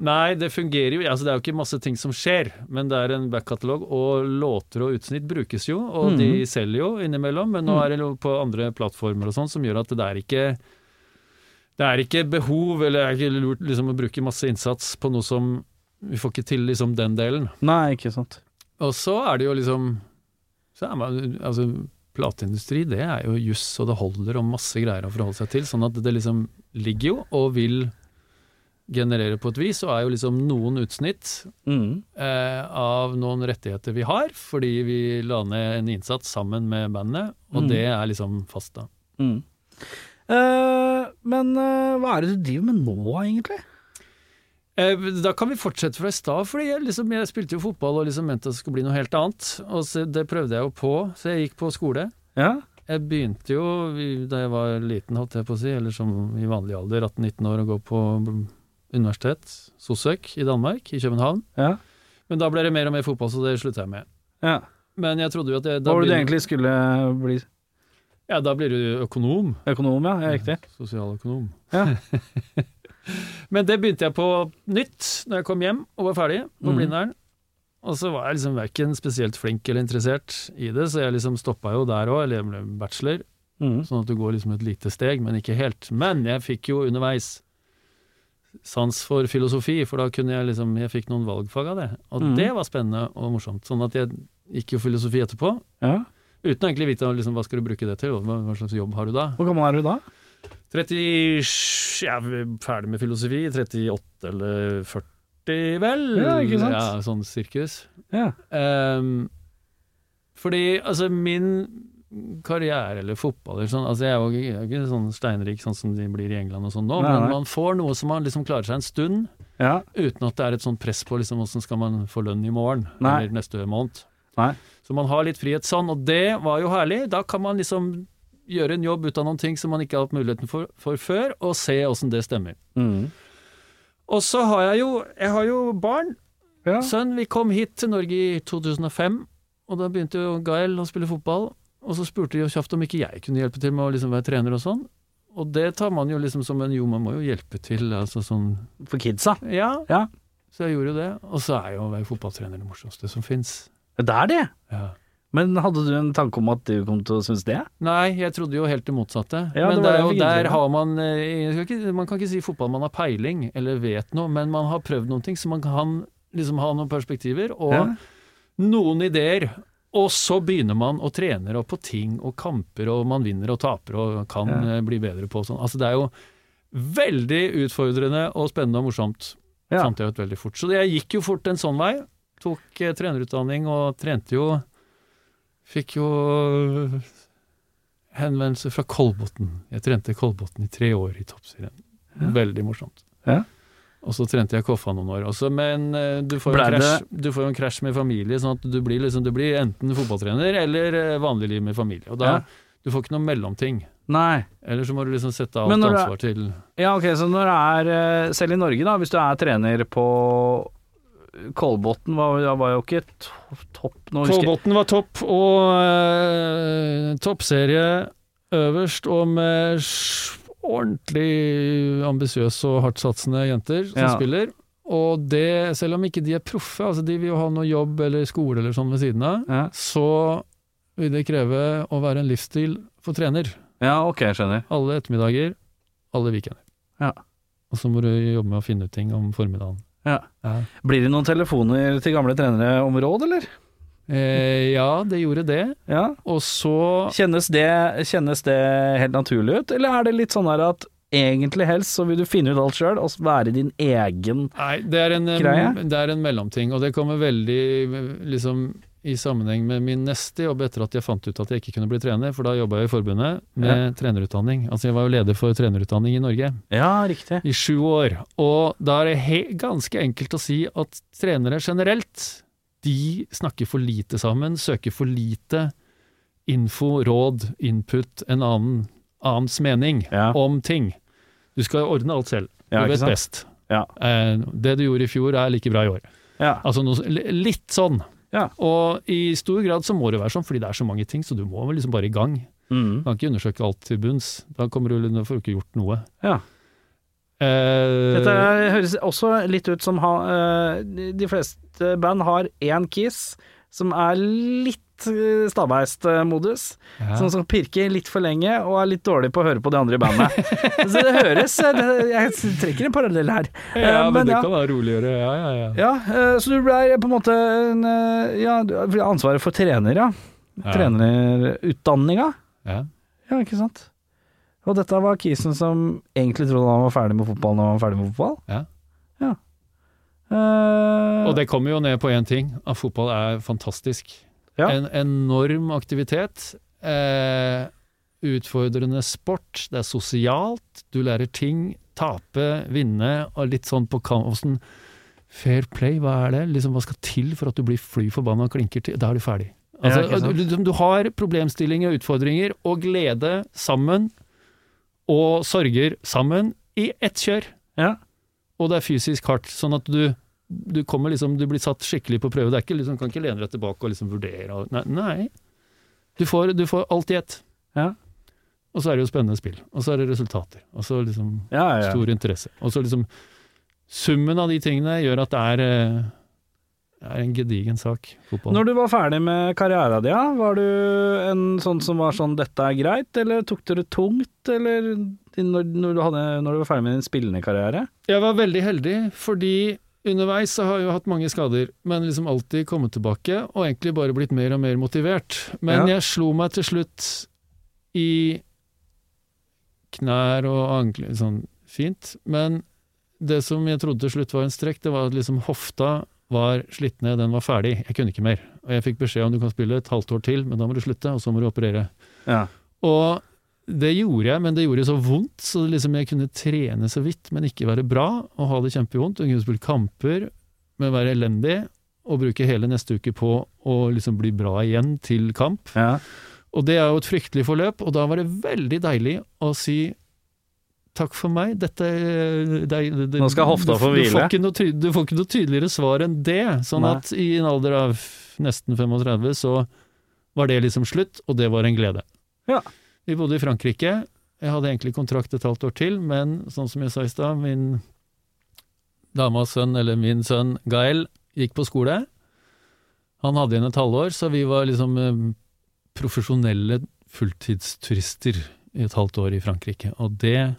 Nei, det fungerer jo altså Det er jo ikke masse ting som skjer, men det er en backkatalog, og låter og utsnitt brukes jo, og de selger jo innimellom, men nå er det jo på andre plattformer og sånn som gjør at det er ikke det er ikke behov, eller det er ikke lurt liksom, å bruke masse innsats på noe som Vi får ikke til liksom den delen. Nei, ikke sant. Og så er det jo liksom så er man, altså, Plateindustri, det er jo juss, og det holder og masse greier å forholde seg til. Sånn at det liksom ligger jo og vil generere på et vis, og er jo liksom noen utsnitt Mm. eh, av noen rettigheter vi har, fordi vi la ned en innsats sammen med bandet, og Mm. det er liksom fast da. Mm. Eh, men eh, hva er det du driver med nå, egentlig? Eh, da kan vi fortsette fra i stad, for jeg, liksom, jeg spilte jo fotball og liksom mente at det skulle bli noe helt annet, og så, det prøvde jeg jo på, så jeg gikk på skole. Ja. Jeg begynte jo da jeg var liten, holdt jeg på å si, eller som i vanlig alder, 18-19 år, å gå på universitet, SOSØK, i Danmark, i København. Ja. Men da ble det mer og mer fotball, så det slutta jeg med. ja. Men jeg trodde jo at jeg, Hva var det du egentlig skulle bli? Ja, da blir du økonom. Økonom, ja. ja riktig. Sosialøkonom. Ja. Men det begynte jeg på nytt når jeg kom hjem og var ferdig på mm. Blindern. Og så var jeg liksom verken spesielt flink eller interessert i det, så jeg liksom stoppa jo der òg, eller jeg ble bachelor, Mm. sånn at du går liksom et lite steg, men ikke helt. Men jeg fikk jo underveis sans for filosofi, for da kunne jeg liksom Jeg fikk noen valgfag av det, og mm. det var spennende og morsomt. Sånn at jeg gikk jo filosofi etterpå, Ja. uten å egentlig vite liksom, hva skal du bruke det til, og hva, hva slags jobb har du da? Hvor gammel er du da? 30 Jeg er ferdig med filosofi. 38 eller 40, vel? Ja, ikke sant? Ja, sånn sirkus. Ja. Um, fordi altså min karriere eller fotball eller sånn, altså jeg er jo ikke- jeg er ikke sånn steinrik sånn som de blir i England og sånn nå, Nei, men man får noe som man liksom klarer seg en stund, Ja. uten at det er et sånt press på liksom hvordan skal man få lønn i morgen, Nei. eller neste måned. Nei. Så man har litt frihet sånn, og det var jo herlig. Da kan man liksom gjøre en jobb ut av noen ting som man ikke har hatt muligheten for, for før, og se åssen det stemmer. Mm. Og så har jeg jo, jeg har jo barn. ja. Sønn, vi kom hit til Norge i 2005, og da begynte jo Gael å spille fotball. Og så spurte de jo kjapt om ikke jeg kunne hjelpe til med å liksom være trener og sånn. Og det tar man jo liksom som en jo, man må jo hjelpe til, altså sånn For kidsa. Ja. Ja. Så jeg gjorde jo det. Og så er jo å være fotballtrener det morsomste som fins. Det er det. Ja. Men hadde du en tanke om at du kom til å synes det? Nei, jeg trodde jo helt det motsatte. Ja, men det det er jo der har man eh, ikke, Man kan ikke si fotball man har peiling eller vet noe, men man har prøvd noen ting, så man kan liksom ha noen perspektiver og Ja. noen ideer. Og så begynner man å trene og på ting og kamper, og man vinner og taper og kan Ja. eh, bli bedre på sånn. Altså det er jo veldig utfordrende og spennende og morsomt. Ja. Samtidig veldig fort. Så jeg gikk jo fort en sånn vei. Tok eh, trenerutdanning og trente jo Fikk jo henvendelse fra Kolbotn. Jeg trente Kolbotn i tre år i toppserien. Veldig morsomt. Ja. Og så trente jeg Koffa noen år også, men eh, du får, krasj, du får jo en krasj med familie, sånn at du blir, liksom, du blir enten fotballtrener eller eh, vanlig liv med familie. Og da, Ja. du får ikke noe mellomting. Nei. Eller så må du liksom sette alt ansvar er- til Ja, ok, så når det er eh, Selv i Norge, da, hvis du er trener på Kolbotn, var, var jo ikke topp nå Kolbotn var topp, og eh, toppserie øverst, og med ordentlig ambisiøse og hardtsatsende jenter som Ja. spiller. Og det, selv om ikke de er proffe, altså de vil jo ha noe jobb eller skole eller sånn ved siden av, Ja, så vil det kreve å være en livsstil for trener. ja ok, jeg skjønner. Alle ettermiddager, alle weekender. Ja. Og så må du jobbe med å finne ut ting om formiddagen. Ja. Blir det noen telefoner til gamle trenere om råd, eller? Eh, ja, det gjorde det. Ja. Og så Kjennes det, kjennes det helt naturlig ut, eller er det litt sånn her at egentlig helst så vil du finne ut alt sjøl, og være din egen Nei, det er, en, Greie? det er en mellomting, og det kommer veldig liksom, i sammenheng med min neste jobb etter at jeg fant ut at jeg ikke kunne bli trener, for da jobba jeg i forbundet med trenerutdanning. Altså jeg var jo leder for trenerutdanning i Norge Ja, riktig. i sju år, og da er det ganske enkelt å si at trenere generelt, de snakker for lite sammen, søker for lite info, råd, input, en annen, annens mening Ja. om ting. Du skal ordne alt selv. Du Ja, ikke vet sant? best. Ja. Eh, det du gjorde i fjor er like bra i år. Ja. Altså noe, litt sånn. Ja. Og i stor grad så må det være sånn, fordi det er så mange ting, så du må vel liksom bare i gang. Mm. Du kan ikke undersøke alt til bunns. Da kommer du, får du ikke gjort noe. Ja. Eh, Dette høres også litt ut som ha, uh, de- fleste band har én kiss som er litt eh, stabeist-modus. ja. Sånn som pirker litt for lenge og er litt dårlig på å høre på de andre i bandet. Så det høres det, Jeg trekker en parallell her. ja, men, men, det ja. kan være roligere. Ja, ja, ja. Ja, så du ble på en måte en, Ja, ansvaret for trener, ja. Ja. Trenerutdanninga. ja. Ja, ikke sant. Og dette var kisen som egentlig trodde han var ferdig med fotball når han var ferdig med fotball? Ja. Ja. Uh, Og det kommer jo ned på én ting, at fotball er fantastisk. Ja. En enorm aktivitet. Eh, utfordrende sport. Det er sosialt. Du lærer ting. Tape, vinne, og litt sånn på kanten. Fair play, hva er det? Liksom, hva skal til for at du blir fly forbanna og klinker til? Da er du ferdig. Altså, Ja, du- du har problemstillinger og utfordringer og glede sammen, og sorger sammen, i ett kjør Ja. og det er fysisk hardt, sånn at du, du kommer liksom, du blir satt skikkelig på prøve. Det er ikke liksom, kan ikke lene deg tilbake og liksom vurdere. og- Nei. nei. Du, får, du får alt i ett. Ja. Og så er det jo spennende spill. Og så er det resultater. Og så liksom Ja, ja. stor interesse. Og så liksom Summen av de tingene gjør at det er, eh, er en gedigen sak, fotball. Når du var ferdig med karrieren din, ja, var du en sånn som var sånn 'dette er greit', eller tok du det tungt, eller når, når, du, hadde, når du var ferdig med din spillende karriere? Jeg var veldig heldig, fordi underveis så har jeg jo hatt mange skader, men liksom alltid kommet tilbake, og egentlig bare blitt mer og mer motivert. Men Ja. jeg slo meg til slutt i knær og ankler, sånn fint. Men det som jeg trodde til slutt var en strekk, det var at liksom hofta var slitt ned, den var ferdig. Jeg kunne ikke mer. Og jeg fikk beskjed om du kan spille et halvt år til, men da må du slutte, og så må du operere. Ja. Og det gjorde jeg, men det gjorde så vondt, så liksom jeg kunne trene så vidt, men ikke være bra, og ha det kjempevondt. Og kunne spille kamper, men være elendig, og bruke hele neste uke på å liksom bli bra igjen til kamp. Ja. Og det er jo et fryktelig forløp, og da var det veldig deilig å si takk for meg, dette det, det, Nå skal hofta få hvile. du, får ikke noe, ty- du får ikke noe tydeligere svar enn det. Sånn Nei. at i en alder av nesten 35 så var det liksom slutt, og det var en glede. Ja. Vi bodde i Frankrike. Jeg hadde egentlig kontrakt et halvt år til, men sånn som jeg sa i stad, min damas sønn, eller min sønn Gael, gikk på skole. Han hadde igjen et halvår, så vi var liksom eh, profesjonelle fulltidsturister i et halvt år i Frankrike. Og det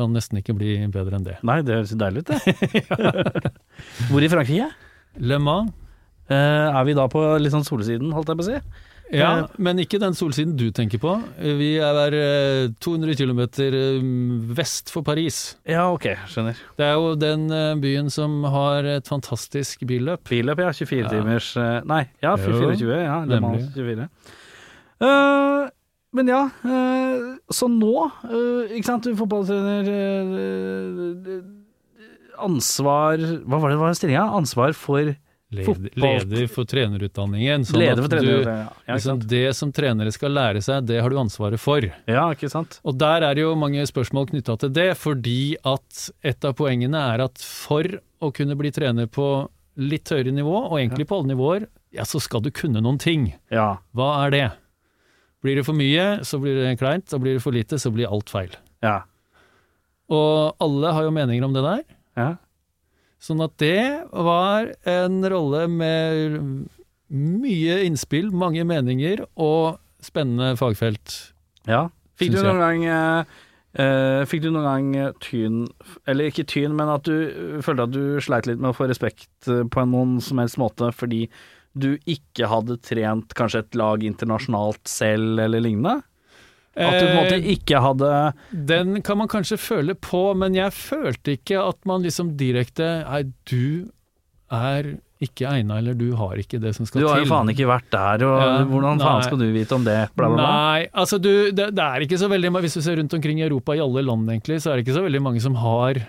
kan nesten ikke bli bedre enn det. Nei, det høres deilig ut, det. Hvor i Frankrike? Le Mans, Uh, er vi da på litt sånn solsiden, holdt jeg på å si? ja, Eh. men ikke den solsiden du tenker på. Vi er der 200 km vest for Paris. Ja, ok, skjønner. Det er jo den eh, byen som har et fantastisk billøp. Billøp, ja. 24 Ja. timers eh, Nei, ja, Jo, 24. Ja, Le Mans 24. Eh, men ja, eh, så nå, eh, ikke sant, du er fotballtrener eh, Ansvar Hva var det var stillinga? Ansvar for Leder, Fotball- leder for trenerutdanningen. Sånn leder for trenerutdanningen, du, ja, liksom, det som trenere skal lære seg, det har du ansvaret for. Ja, ikke sant? Og der er det jo mange spørsmål knytta til det, fordi at et av poengene er at for å kunne bli trener på litt høyere nivå, og egentlig på alle nivåer, ja, så skal du kunne noen ting. Ja. Hva er det? Blir det for mye, så blir det kleint, og blir det for lite, så blir alt feil. Ja. Og alle har jo meninger om det der. Ja. Sånn at det var en rolle med mye innspill, mange meninger og spennende fagfelt. ja. Fikk du noen gang eh, eh, Fikk du noen gang tyn Eller ikke tyn, men at du følte at du sleit litt med å få respekt eh, på noen som helst måte fordi du ikke hadde trent kanskje et lag internasjonalt selv, eller lignende? At du på en måte Eh, ikke hadde Den kan man kanskje føle på, men jeg følte ikke at man liksom direkte Nei, du er ikke egna, eller du har ikke det som skal til. Du har jo faen ikke vært der, og Ja, hvordan faen nei. skal du vite om det? Bla, bla, bla. Nei, altså du, det, det er ikke så veldig Hvis du ser rundt omkring i Europa, i alle land egentlig, så er det ikke så veldig mange som har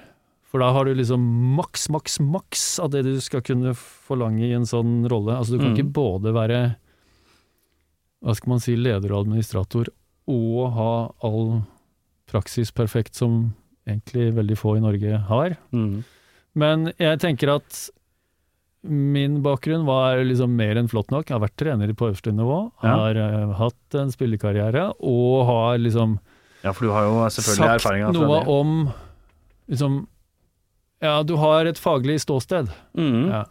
For da har du liksom maks, maks, maks av det du skal kunne forlange i en sånn rolle. Altså du kan Mm. ikke både være hva skal man si, leder og administrator og ha all praksis perfekt som egentlig veldig få i Norge har. Mm. Men jeg tenker at min bakgrunn var liksom mer enn flott nok. Jeg har vært trener på øverste nivå, Ja. har uh, hatt en spillekarriere og har liksom Ja, for du har jo selvfølgelig sagt noe om liksom Ja, du har et faglig ståsted. Mm. Ja.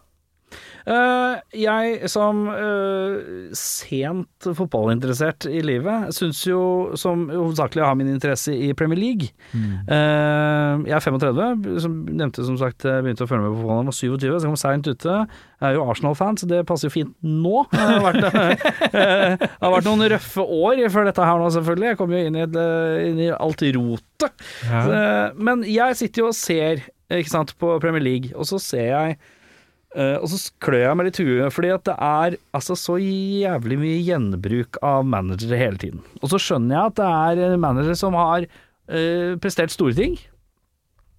Uh, jeg som uh, sent fotballinteressert i livet, syns jo som hovedsakelig har min interesse i Premier League. Eh, jeg er 35, som nevnte som sagt, begynte å følge med på fotballen da jeg var 27, så jeg kom seint ute. Jeg er jo Arsenal-fan, så det passer jo fint nå. Det har vært, det har vært noen røffe år før dette her nå, selvfølgelig. Jeg kom jo inn i, et, inn i alt rotet. Eh, Men jeg sitter jo og ser ikke sant, på Premier League, og så ser jeg uh, og så klør jeg meg litt i huet, fordi at det er altså så jævlig mye gjenbruk av managere hele tiden. Og så skjønner jeg at det er managere som har uh, prestert store ting,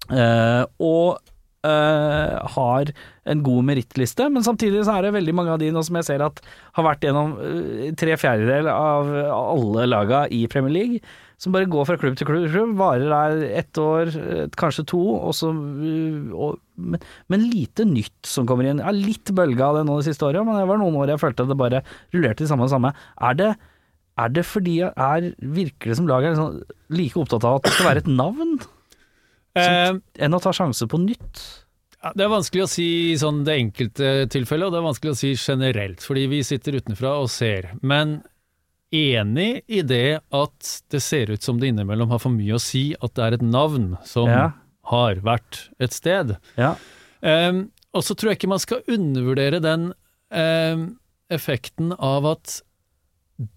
uh, og eh, har en god merittliste, men samtidig så er det veldig mange av de nå som jeg ser at har vært gjennom eh, tre fjerdedel av alle laga i Premier League, som bare går fra klubb til klubb, klubb varer der ett år, eh, kanskje to, og så eh, og, men, men lite nytt som kommer inn. Jeg har litt bølge av det nå de siste året, men det var noen år jeg følte at det bare rullerte i samme og samme. Er det, er det fordi jeg er, virker det som laget er liksom like opptatt av at det skal være et navn, Eh, enn å ta sjanse på nytt? ja, det er vanskelig å si i sånn det enkelte tilfellet, og det er vanskelig å si generelt, fordi vi sitter utenfra og ser. Men enig i det at det ser ut som det innimellom har for mye å si at det er et navn som Ja. har vært et sted. Ja. Um, og så tror jeg ikke man skal undervurdere den um, effekten av at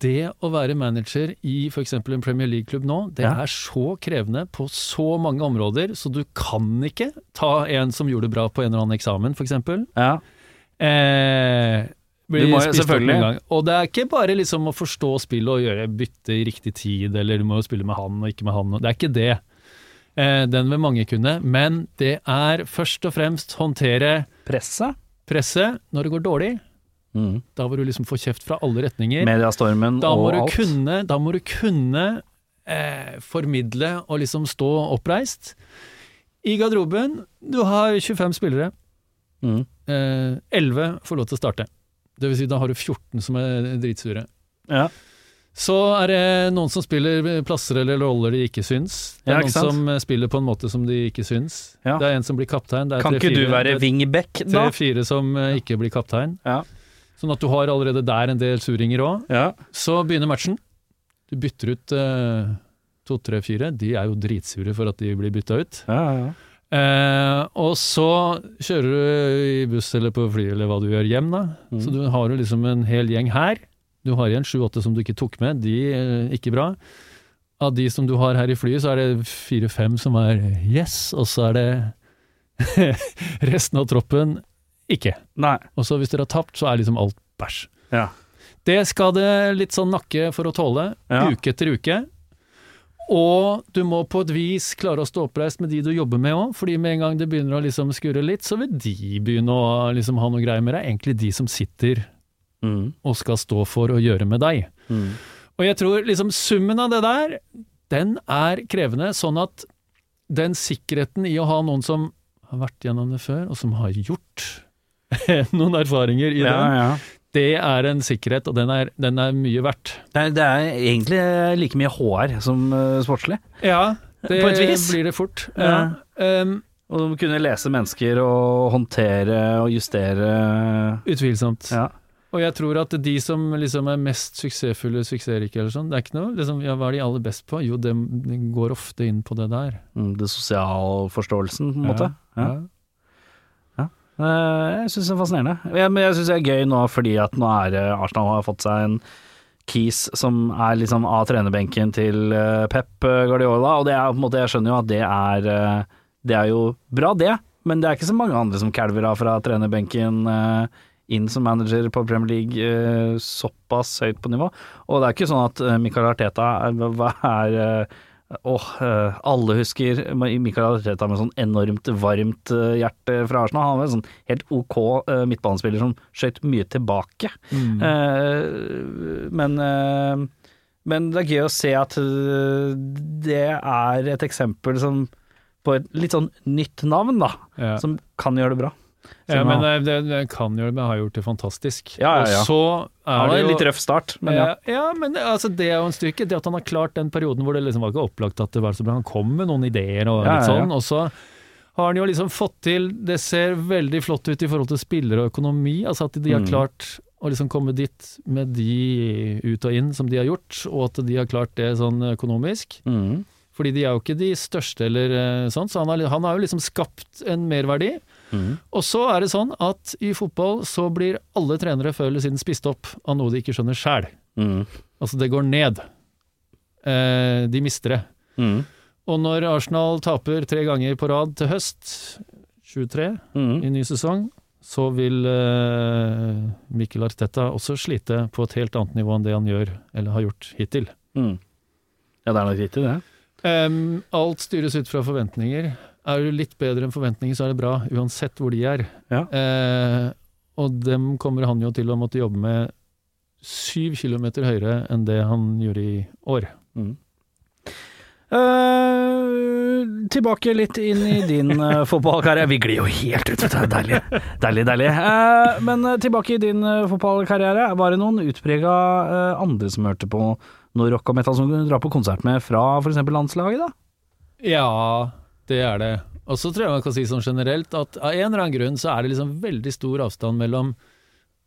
det å være manager i f.eks. en Premier League-klubb nå, det Ja. er så krevende på så mange områder, så du kan ikke ta en som gjorde det bra på en eller annen eksamen, f.eks. Ja. Eh, bli Du må spist opp en gang. Og det er ikke bare liksom å forstå spillet og gjøre bytte i riktig tid, eller du må jo spille med han og ikke med han. Det er ikke det. Eh, den vil mange kunne. Men det er først og fremst håndtere Presset? presset når det går dårlig. Mm. Da må du liksom få kjeft fra alle retninger. Mediastormen Da må og du alt. kunne, da må du kunne eh, formidle og liksom stå oppreist. I garderoben, du har 25 spillere. Mm. Eh, 11 får lov til å starte. Det vil si, da har du 14 som er dritsure. Ja. Så er det noen som spiller plasser eller roller de ikke syns. Det Ja, er ikke noen som spiller på en måte som de ikke syns. Ja. Det er en som blir kaptein. Det er Kan ikke du være wingback, da? Tre-fire som eh, ikke blir kaptein. Ja. Sånn at du har allerede der en del suringer òg. Ja. Så begynner matchen. Du bytter ut eh, to, tre, fire. De er jo dritsure for at de blir bytta ut. Ja, Ja, ja. Eh, og så kjører du i buss eller på fly eller hva du gjør hjem, da. Mm. Så du har jo liksom en hel gjeng her. Du har igjen sju-åtte som du ikke tok med, de er ikke bra. Av de som du har her i flyet, så er det fire-fem som er yes, og så er det resten av troppen ikke. Nei. Og så hvis dere har tapt, så er liksom alt bæsj. Ja. Det skal det litt sånn nakke for å tåle, Ja. uke etter uke. Og du må på et vis klare å stå oppreist med de du jobber med òg, fordi med en gang det begynner å liksom skurre litt, så vil de begynne å liksom ha noe greier med deg. Egentlig de som sitter Mm. og skal stå for å gjøre med deg. Mm. Og jeg tror liksom summen av det der, den er krevende, sånn at den sikkerheten i å ha noen som har vært gjennom det før, og som har gjort noen erfaringer i Ja, den, ja. Det er en sikkerhet, og den er, den er mye verdt. Det er, det er egentlig like mye HR som uh, sportslig. Ja, Det På et vis. blir det fort. Ja. Ja. Um, Og de kunne lese mennesker og håndtere og justere utvilsomt. Ja. Og jeg tror at de som liksom er mest suksessfulle, suksessrike eller sånn, det er ikke noe liksom, ja, Hva er de aller best på? Jo, de, de går ofte inn på det der. Mm, Det sosialforståelsen, på en måte. Ja. Ja. Eh, Jeg syns det er fascinerende. Men jeg syns det er gøy nå fordi at nå er eh, Arsenal har fått seg en Keys som er liksom av trenerbenken til eh, Pep Guardiola, og det er på en måte Jeg skjønner jo at det er Det er jo bra, det, men det er ikke så mange andre som kalver av fra trenerbenken inn som manager på Premier League såpass høyt på nivå. Og det er ikke sånn at Michael Arteta er, Åh, oh, alle husker Michael Arteta med sånn enormt varmt eh, hjerte fra Arsenal. Han var en sånn helt ok eh, midtbanespiller som skjøt mye tilbake. Mm. Men, men det er gøy å se at det er et eksempel som på et litt sånn nytt navn, da, Ja. som kan gjøre det bra. Ja, men det, det, det kan jo, har gjort det fantastisk. Ja, ja, ja. Og så Han er har det jo litt røff start, men ja. ja. ja, men altså, det er jo en styrke. Det at han har klart den perioden hvor det liksom var ikke opplagt at det var så bra. Han kom med noen ideer og litt ja, ja. sånn, og så har han jo liksom fått til Det ser veldig flott ut i forhold til spillere og økonomi. Altså at de har Mm. klart å liksom komme dit med de ut og inn som de har gjort, og at de har klart det sånn økonomisk. Mm. Fordi de er jo ikke de største eller eh, sånn, så han har, han har jo liksom skapt en merverdi. Og så er det sånn at i fotball så blir alle trenere før eller siden spist opp av noe de ikke skjønner sjæl. Mm. Altså det går ned. Eh, de mister det. Mm. Og når Arsenal taper tre ganger på rad til høst, 23 Mm. i ny sesong, så vil eh, Mikkel Arteta også slite på et helt annet nivå enn det han gjør, eller har gjort hittil. Ja, det er nok riktig, det. Em, alt styres ut fra forventninger. Er du litt bedre enn forventninger, så er det bra, uansett hvor de er. Ja. Uh, og dem kommer han jo til å måtte jobbe med syv kilometer høyere enn det han gjorde i år. Mm. Uh, tilbake litt inn i din uh, fotballkarriere. Vi glir jo helt ut, vet du. Deilig, deilig. deilig. Uh, men tilbake i din fotballkarriere. Var det noen utprega andre som hørte på noe rock og metal som du drar på konsert med fra f.eks. landslaget, da? Ja, det er det. Og så tror jeg man kan si sånn generelt at av en eller annen grunn så er det liksom veldig stor avstand mellom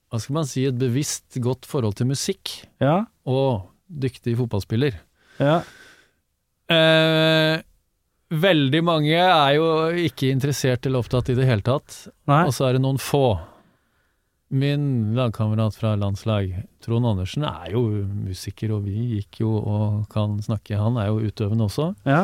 hva skal man si, et bevisst godt forhold til musikk Ja. og dyktig fotballspiller. ja. Eh, veldig mange er jo ikke interessert eller opptatt i det hele tatt, Nei. og så er det noen få. Min lagkamerat fra landslag, Trond Andersen, er jo musiker, og vi gikk jo og kan snakke. Han er jo utøvende også. Ja.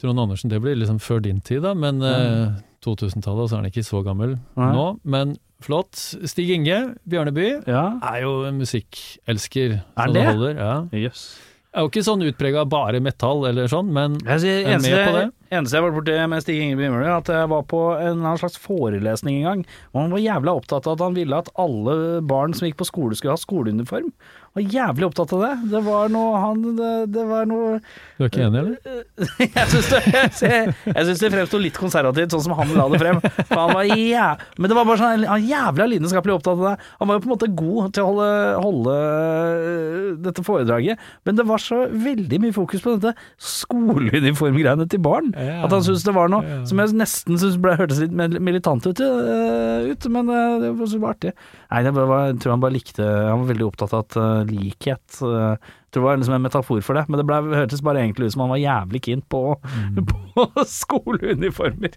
Trond Andersen, det blir liksom før din tid, da, men mm. 2000-tallet, så er han ikke så gammel Nei. nå. Men flott. Stig Inge Bjørneby ja. er jo musikkelsker. Er det? holder. Ja. Jøss. Er jo ikke sånn utprega bare metall eller sånn, men Jeg sier, Er med på det? eneste jeg var borti med Stig Inge Bimmerud, at jeg var på en slags forelesning en gang. Og han var jævla opptatt av at han ville at alle barn som gikk på skole, skulle ha skoleuniform. Var jævlig opptatt av det. Det var noe han Det, det var noe Du er ikke enig, eller? Jeg syns det, jeg, jeg synes det fremsto litt konservativt, sånn som han la det frem. For han var jæ... Men det var bare sånn Han jævla lidenskapelig opptatt av det. Han var jo på en måte god til å holde, holde øh, dette foredraget, men det var så veldig mye fokus på dette skoleuniformgreiene til barn. Ja. At han syntes det var noe Ja. som jeg nesten ble, hørtes litt militant ut, øh, ut men øh, det var så artig. Nei, det var, jeg tror han bare likte Han var veldig opptatt av at likhet jeg tror det var liksom en metafor for det, men det ble, hørtes bare egentlig ut som han var jævlig keen på, på skoleuniformer.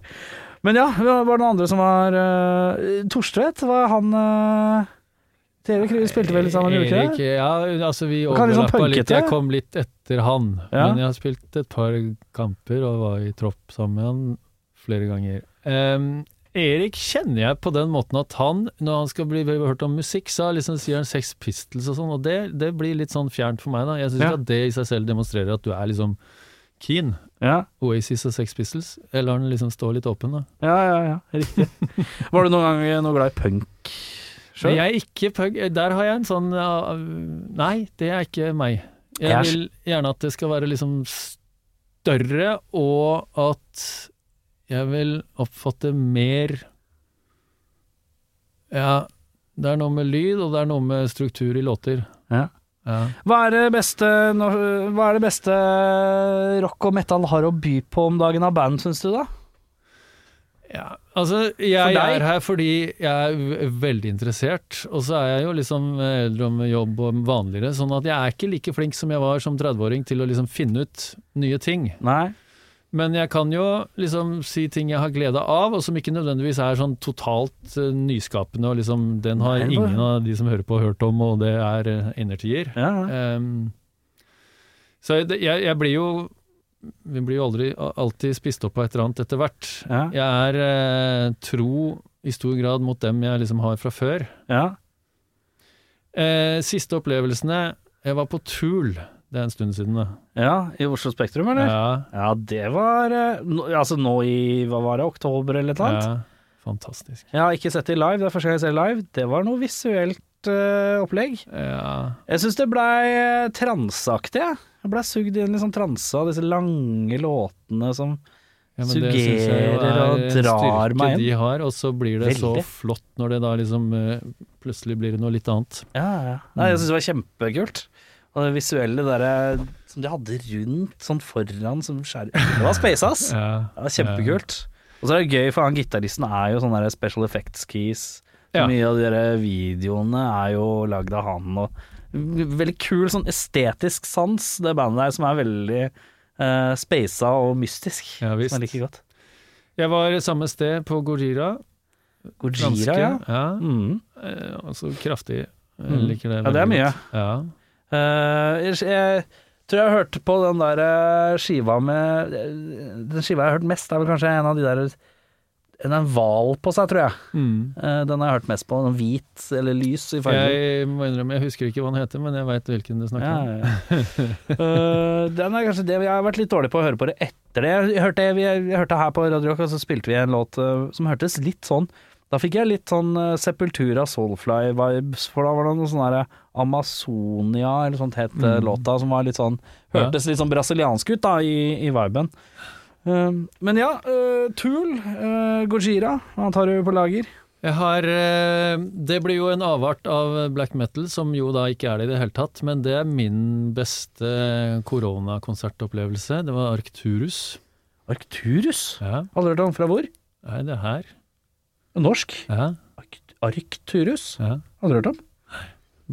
Men ja, var det noen andre som var uh, Torstvedt, var han uh, TV kry- spilte vel sammen, gjorde dere ikke det? ja, altså vi overlappa liksom litt. Jeg kom litt etter han, Ja. men jeg har spilt et par kamper og var i tropp sammen med han flere ganger. Em, Erik kjenner jeg på den måten at han, når han skal bli hørt om musikk, så liksom sier han Sex Pistols og sånn, og det, det blir litt sånn fjernt for meg, da. Jeg syns Ja. at det i seg selv demonstrerer at du er liksom keen. Ja, Oasis og Sex Pistols, eller lar den liksom stå litt åpen, da. ja, ja, ja riktig. var du noen gang noe glad i punk selv? sjøl? jeg er ikke punk. Der har jeg en sånn Nei, det er ikke meg. Jeg vil gjerne at det skal være liksom større, og at jeg vil oppfatte mer Ja, det er noe med lyd, og det er noe med struktur i låter. Ja. Ja. Hva er det beste, hva er det beste rock og metal har å by på om dagen av band, syns du da? Ja, altså jeg er her fordi jeg er veldig interessert, og så er jeg jo liksom eldre med jobb og vanligere, sånn at jeg er ikke like flink som jeg var som 30-åring til å liksom finne ut nye ting. Nei. Men jeg kan jo liksom si ting jeg har glede av, og som ikke nødvendigvis er sånn totalt uh, nyskapende, og liksom den har Nei, ingen av de som hører på hørt om, og det er uh, innertier. Ja, ja. Ehm, så jeg, jeg, jeg blir jo Vi blir jo aldri alltid spist opp av et eller annet etter hvert. ja. Jeg er uh, tro i stor grad mot dem jeg liksom har fra før. ja. Siste opplevelsene Jeg var på Tool, det er en stund siden. Da. ja I Oslo Spektrum, eller? Ja, Ja, det var eh, Altså nå i hva var det, oktober eller et eller annet? ja, fantastisk. Jeg har ikke sett det live, det er første gang jeg ser det live. Det var noe visuelt uh, opplegg. Ja, Jeg syns det blei uh, transeaktig, jeg. Jeg blei sugd inn i sånn transe av disse lange låtene som ja, det Suggerer og drar meg inn. de har, og så blir det så flott når det da liksom uh, Plutselig blir det noe litt annet. Ja, ja. Nei, jeg syns det var kjempekult. Og det visuelle derre som de hadde rundt sånn foran som skjær... Det var space, ass. Ja, Det var kjempekult. Og så er det gøy, for han gitaristen er jo sånne special effects keys. Ja. Mye av de videoene er jo lagd av han. Og veldig kul sånn estetisk sans, det bandet der, som er veldig uh, spaisa og mystisk. Ja, visst. Som jeg liker godt. Jeg var samme sted på Gojira. Gojira, ja. ja. Mm. Eh, altså kraftig. Jeg Mm. liker det Ja, det er mye. godt. Ja. Eh, jeg, tror jeg har hørt på den der eh, skiva med Den skiva jeg har hørt mest, er vel kanskje en av de der En en hval på seg, tror jeg. Mm. Eh, den har jeg hørt mest på. Den hvit eller lys i fargen. Jeg må innrømme, jeg husker ikke hva den heter, men jeg veit hvilken du snakker Ja, om. ja. Eh, den er kanskje det Jeg har vært litt dårlig på å høre på det etter det. Jeg hørte, jeg, jeg hørte her på Radio Rock, og så spilte vi en låt uh, som hørtes litt sånn Da fikk jeg litt sånn uh, Sepultura Soulfly-vibes, for da var det noe sånn derre Amazonia, eller sånt het eh, Mm. låta, som var litt sånn Hørtes litt sånn brasiliansk ut da, i, i viben. Uh, men ja, uh, Tool, uh, Gojira, hva tar du på lager? Jeg har eh, Det blir jo en avart av black metal, som jo da ikke er det i det hele tatt, men det er min beste koronakonsertopplevelse. Det var Arcturus. Arcturus? Ja, Aldri hørt om fra hvor? nei, det er her. Norsk? Ja, Arct- Arcturus? ja. Aldri hørt om.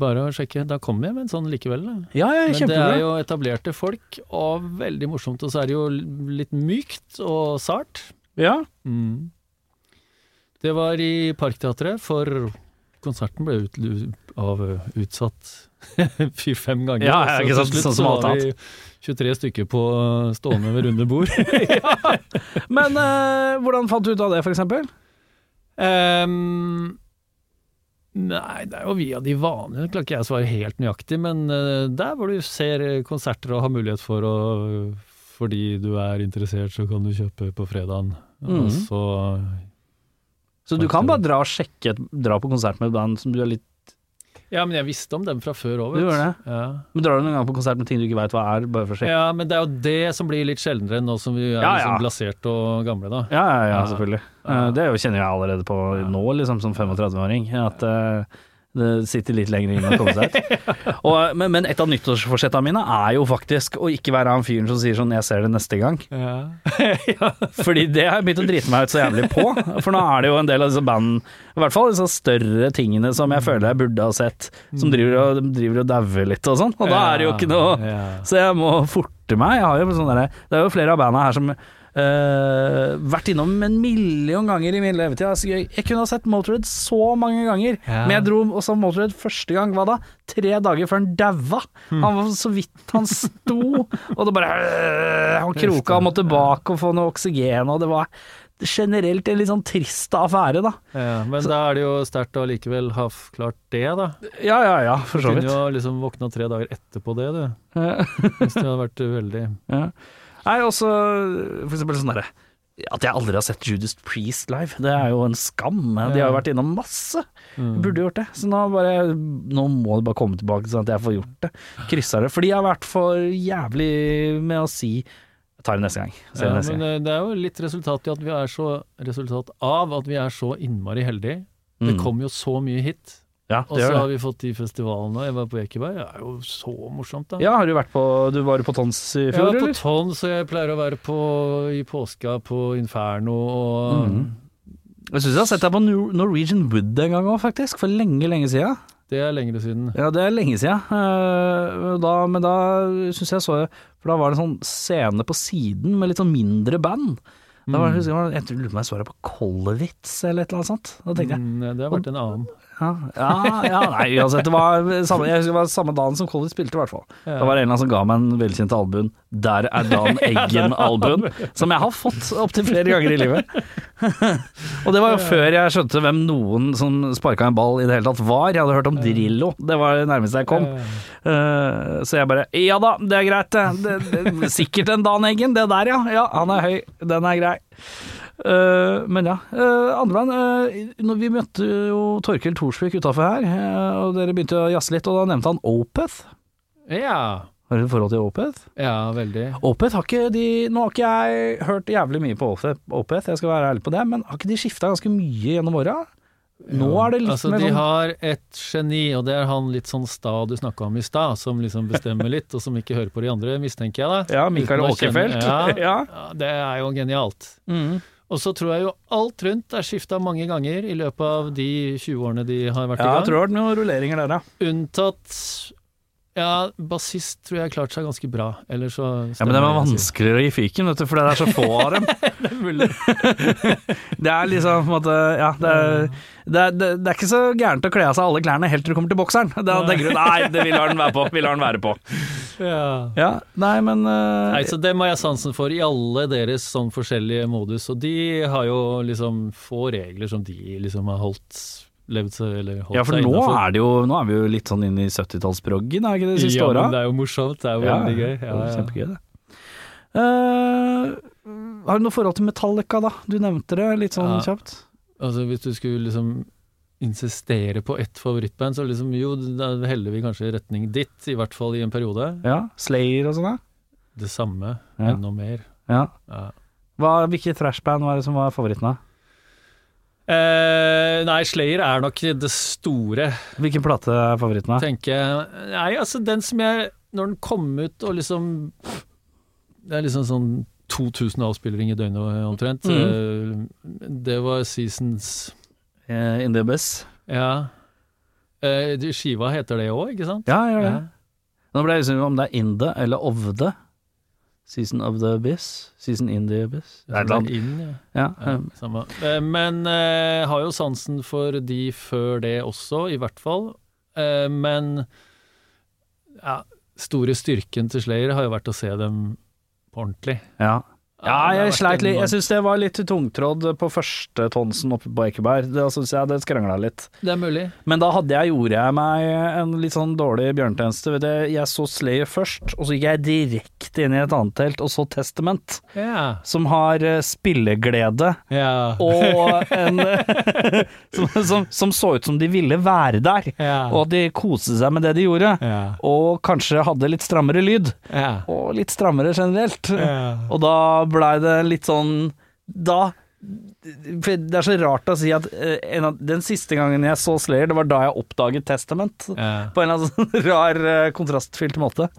Bare å sjekke. Da kommer jeg med en sånn likevel. Ja, ja, Men det er jo etablerte folk, og veldig morsomt. Og så er det jo litt mykt og sart. Ja. Mm. Det var i Parkteatret, for konserten ble ut, av, utsatt fire-fem ganger. Ja, ja, Så ikke til sant, slutt sånn som så alt var vi 23 stykker på stående ved runde bord. Men uh, hvordan fant du ut av det, for eksempel? Ehm, nei, det er jo via de vanlige, klarer ikke jeg å svare helt nøyaktig, men eh, der hvor du ser konserter og har mulighet for å Fordi du er interessert, så kan du kjøpe på fredagen. Mm. Så Så du kan bare dra og sjekke, dra på konsert med et band som du er litt Ja, men jeg visste om dem fra før òg, Du gjør det? Ja. Men drar du noen gang på konsert med ting du ikke veit hva er, bare for å sjekke? ja, men det er jo det som blir litt sjeldnere nå som vi er Ja, ja. liksom blasert og gamle, da. Ja, ja, ja, selvfølgelig. Eh, det er kjenner jeg allerede på nå, liksom, som 35-åring. At eh, det sitter litt lenger inne å komme seg ut. Og, men, men et av nyttårsforsettene mine er jo faktisk å ikke være han fyren som sier sånn 'jeg ser det neste gang'. Ja. Fordi det har jeg begynt å drite meg ut så jævlig på. For nå er det jo en del av disse bandene, i hvert fall disse større tingene som jeg føler jeg burde ha sett, som driver og, driver og dauer litt og sånn. Og da er det jo ikke noe Så jeg må forte meg. Jeg har jo sånn derre- det er jo flere av banda her som eh, vært innom en million ganger i min levetid. Altså, jeg, jeg kunne ha sett Motorhead så mange ganger, Ja. men jeg dro og så Motorhead første gang, hva da? Tre dager før han daua. Hmm. Han var så vidt han sto, og det bare øh, Han kroka og måtte tilbake og få noe oksygen, og det var generelt en litt sånn trist affære, da. Ja, men da er det jo sterkt å likevel ha klart det, da. Ja, ja, ja, for så vidt. Du kunne jo liksom våkna tre dager etterpå det, du. Hvis det hadde vært veldig Ja. Nei, også for eksempel sånn derre At jeg aldri har sett Judas Priest live, det er jo en skam. De har jo vært innom masse. mm. Burde gjort det. Så nå, bare, nå må det bare komme tilbake sånn at jeg får gjort det. Kryssa det. Fordi jeg har vært for jævlig med å si Jeg tar det neste gang. Ja, det neste men gang. det er jo litt resultat i at vi er så Resultat av at vi er så innmari heldige. Det Mm. kom jo så mye hit. Ja, Og så har vi fått de festivalene. Jeg var på Ekeberg, det er jo så morsomt, da. Ja, har du vært på Du var på Tons i Jeg fjor, var på eller? Tons, og jeg pleier å være på i påska på Inferno og Mhm. Jeg syns jeg har sett deg på Norwegian Wood en gang òg, faktisk. For lenge, lenge siden. Det er lengre siden. Ja, det er lenge siden. Eh, Da, men da syns jeg så For da var det en sånn scene på siden med litt sånn mindre band. Da var, det- jeg husker, jeg lurer på om jeg så deg på Kollwitz eller et eller annet sånt. Da tenkte jeg Mm, det har vært en annen. Ja, ja, ja nei, uansett. Det var samme, jeg husker det var samme dagen som Colby spilte, i hvert fall. Ja. Det var en eller annen som ga meg en velkjent albuen. Der er Dan Eggen-albuen. Som jeg har fått opptil flere ganger i livet. og det var jo før jeg skjønte hvem noen som sparka en ball i det hele tatt var. Jeg hadde hørt om Drillo, det var det nærmeste jeg kom. Uh, så jeg bare Ja da, det er greit, det. det, det sikkert en Dan Eggen, det der ja. Ja, han er høy, den er grei. Eh, men ja. Andremann, uh, når vi møtte jo Torkel Thorsvik utafor her, eh, og dere begynte å jazze litt, og da nevnte han Opeth. Ja. Har du forhold til Opeth? ja, veldig. Opeth har ikke de Nå har ikke jeg hørt jævlig mye på Opeth, jeg skal være ærlig på det, men har ikke de skifta ganske mye gjennom åra? Nå er det litt altså, mer De sånn har et geni, og det er han litt sånn sta du snakka om i stad, som liksom bestemmer litt, og som ikke hører på de andre, mistenker jeg da. Ja, Mikael Åkerfelt Åkerfeldt. Ja, Ja. ja, det er jo genialt. Mm. Og så tror jeg jo alt rundt er skifta mange ganger i løpet av de 20 årene de har vært Ja, i jeg tror det har vært noen rulleringer der, ja. Unntatt Ja, bassist tror jeg har klart seg ganske bra. Eller så Ja, Men det det sier. vanskeligere å gi fiken, vet du, for det er så få av dem. Det er mulig. Det er liksom på en måte Ja, det er, det er, det det er ikke så gærent å kle av seg alle klærne helt til du kommer til bokseren. Da tenker du nei, det vil han være på. Vil han være på. Ja. Ja, nei, men uh, Nei, så Dem har jeg sansen for i alle deres sånn forskjellige modus, og de har jo liksom få regler som de liksom har holdt levd seg, eller holdt Ja, for seg nå innenfor. er det jo Nå er vi jo litt sånn inne i 70-tallsproggen, er ikke det de siste ja, åra? men det er jo morsomt. Det er jo veldig gøy. Ja, ja. Kjempegøy, det. Uh, har du noe forhold til Metallica, da? Du nevnte det litt sånn Ja. kjapt. Altså Hvis du skulle liksom insistere på ett favorittband, så liksom jo, da heller vi kanskje i retning ditt, i hvert fall i en periode. Ja, Slayer og sånn, da? Det samme, Ja. enda mer. Ja. Ja. Hva, hvilke trashband var det som var favoritten, da? Eh, nei, Slayer er nok det store, Hvilken plate er favoritten, da? tenker. Nei, altså den som jeg Når den kom ut og liksom Det er liksom sånn 2000 avspilleringer i døgnet omtrent. Mm. Uh, det var Seasons uh, In the Abyss. Ja. Skiva heter det òg, ikke sant? Ja, gjør det. Ja. Nå ble jeg usikker om det er In the eller Of the. Season of the Abyss. Season in the Abyss. Eller ja. Ja, um. Men eh, har jo sansen for de før det også, i hvert fall. Eh, men ja, store styrken til Slayer har jo vært å se dem på ordentlig. ja. Ja, jeg sleit litt. Jeg syns det var litt tungtrådd på første tonsen oppe på Ekeberg. Det syns jeg det skrangla litt. Det er mulig. Men da hadde jeg, gjorde jeg meg en litt sånn dårlig bjørnetjeneste. Jeg så Slayer først, og så gikk jeg direkte inn i et annet telt og så Testament, Yeah. som har eh, spilleglede yeah. og en som, som, som så ut som de ville være der, yeah. og at de koste seg med det de gjorde. Og kanskje hadde litt strammere lyd, og litt strammere generelt. Og da blei det litt sånn Da Det er så rart å si at eh, en av, den siste gangen jeg så Slayer, det var da jeg oppdaget Testament. ja. På en eller annen sånn rar, eh, kontrastfylt måte.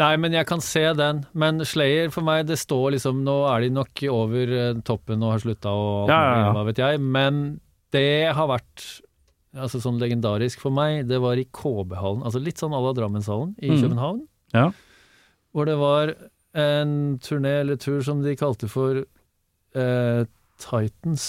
Nei, men jeg kan se den. Men Slayer for meg, det står liksom Nå er de nok over eh, toppen og har slutta og alt Ja, ja, ja. hva vet jeg. Men det har vært altså sånn legendarisk for meg. Det var i KB-hallen, altså litt sånn à la Drammenshallen i Mhm. København. Ja. Hvor det var en turné eller tur som de kalte for eh, Titans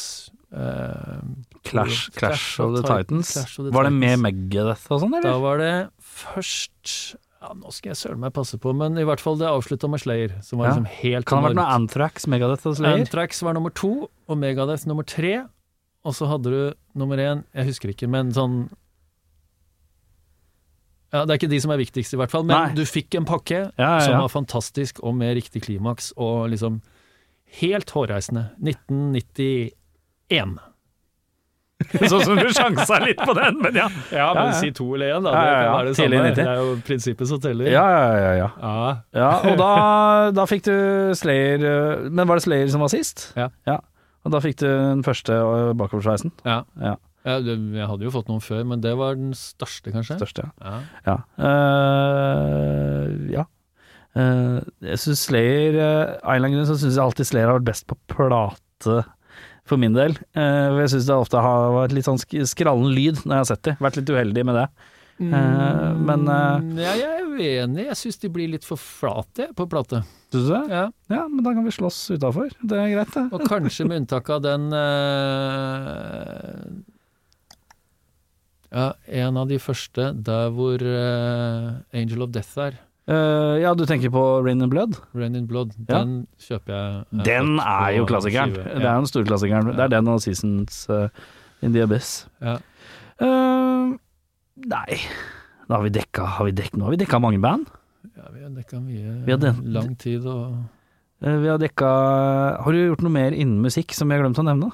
eh, Clash, Clash of the Titans, Titans. Clash of the Var det med Megadeth og sånn, eller? Da var det først ja, Nå skal jeg søren meg passe på, men i hvert fall det avslutta med Slayer, som var Ja. liksom helt Kan det ha vært noe Anthrax, Megadeth og Slayer? Anthrax var nummer to, og Megadeth nummer tre. Og så hadde du nummer én, jeg husker ikke, men sånn ja, Det er ikke de som er viktigst, i hvert fall, men Nei. du fikk en pakke Ja, ja, som var fantastisk, og med riktig klimaks, og liksom helt hårreisende. 1991. Sånn som du sjansa litt på den, men ja. Ja, men si si to eller én, da. Ja, ja, Det ja. det samme. Det er jo prinsippet som teller. Ja, ja, ja. ja. Ja. ja og da, da fikk du Slayer eh, Men var det Slayer som var sist? Ja. Og da fikk du den første eh, bakoversveisen? Ja. Ja. Ja, det, jeg hadde jo fått noen før, men det var den største, kanskje. Største, ja. Ja. Ja. Eh, ja. Uh, jeg syns Slayer uh, Av en eller annen grunn så syns jeg alltid Slayer har vært best på plate, for min del. Uh, jeg syns det ofte har vært litt sånn sk skrallen lyd når jeg har sett dem. Vært litt uheldig med det. Uh, men Mm, ja, jeg er uenig. Jeg syns de blir litt for flate på plate. Syns du det? Ja. Ja, men da kan vi slåss utafor. Det er greit, det. Og kanskje med unntak av den eh, Ja, en av de første der hvor eh, Angel of Death er. Eh, ja, du tenker på Rain and Blood? Rain in Blood. Den kjøper jeg. jeg Den er på jo klassikeren. skive. Det er jo den store klassikeren. Det er den og Seasons uh, in the Abyss. Ja. Eh, nei da har vi dekka, har vi dekka Nå har vi dekka mange band. Ja, vi har dekka mye. Vi har den- Lang tid og Eh, vi har dekka Har du gjort noe mer innen musikk som vi har glemt å nevne?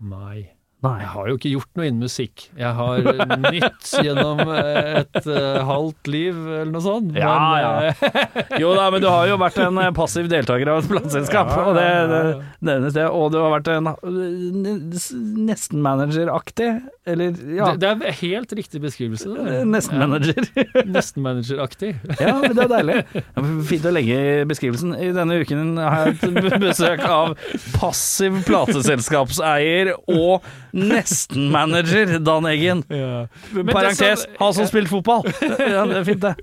Nei. Nei. Jeg har jo ikke gjort noe innen musikk. Jeg har nytt gjennom eh, et eh, halvt liv, eller noe sånt. Ja, ja. eh, Jo da, men du har jo vært en passiv deltaker av et plateselskap, og det, det nevnes det. Og du har vært en nesten manageraktig, eller ja, det, det er helt riktig beskrivelse. Nesten manager. nesten manageraktig. Ja, men det er deilig. Fint å legge i beskrivelsen. I denne uken har jeg et besøk av passiv plateselskapseier og nesten-manager Dan Eggen. Ja. Parentes, som- han som spilte fotball. Ja, det er fint, det.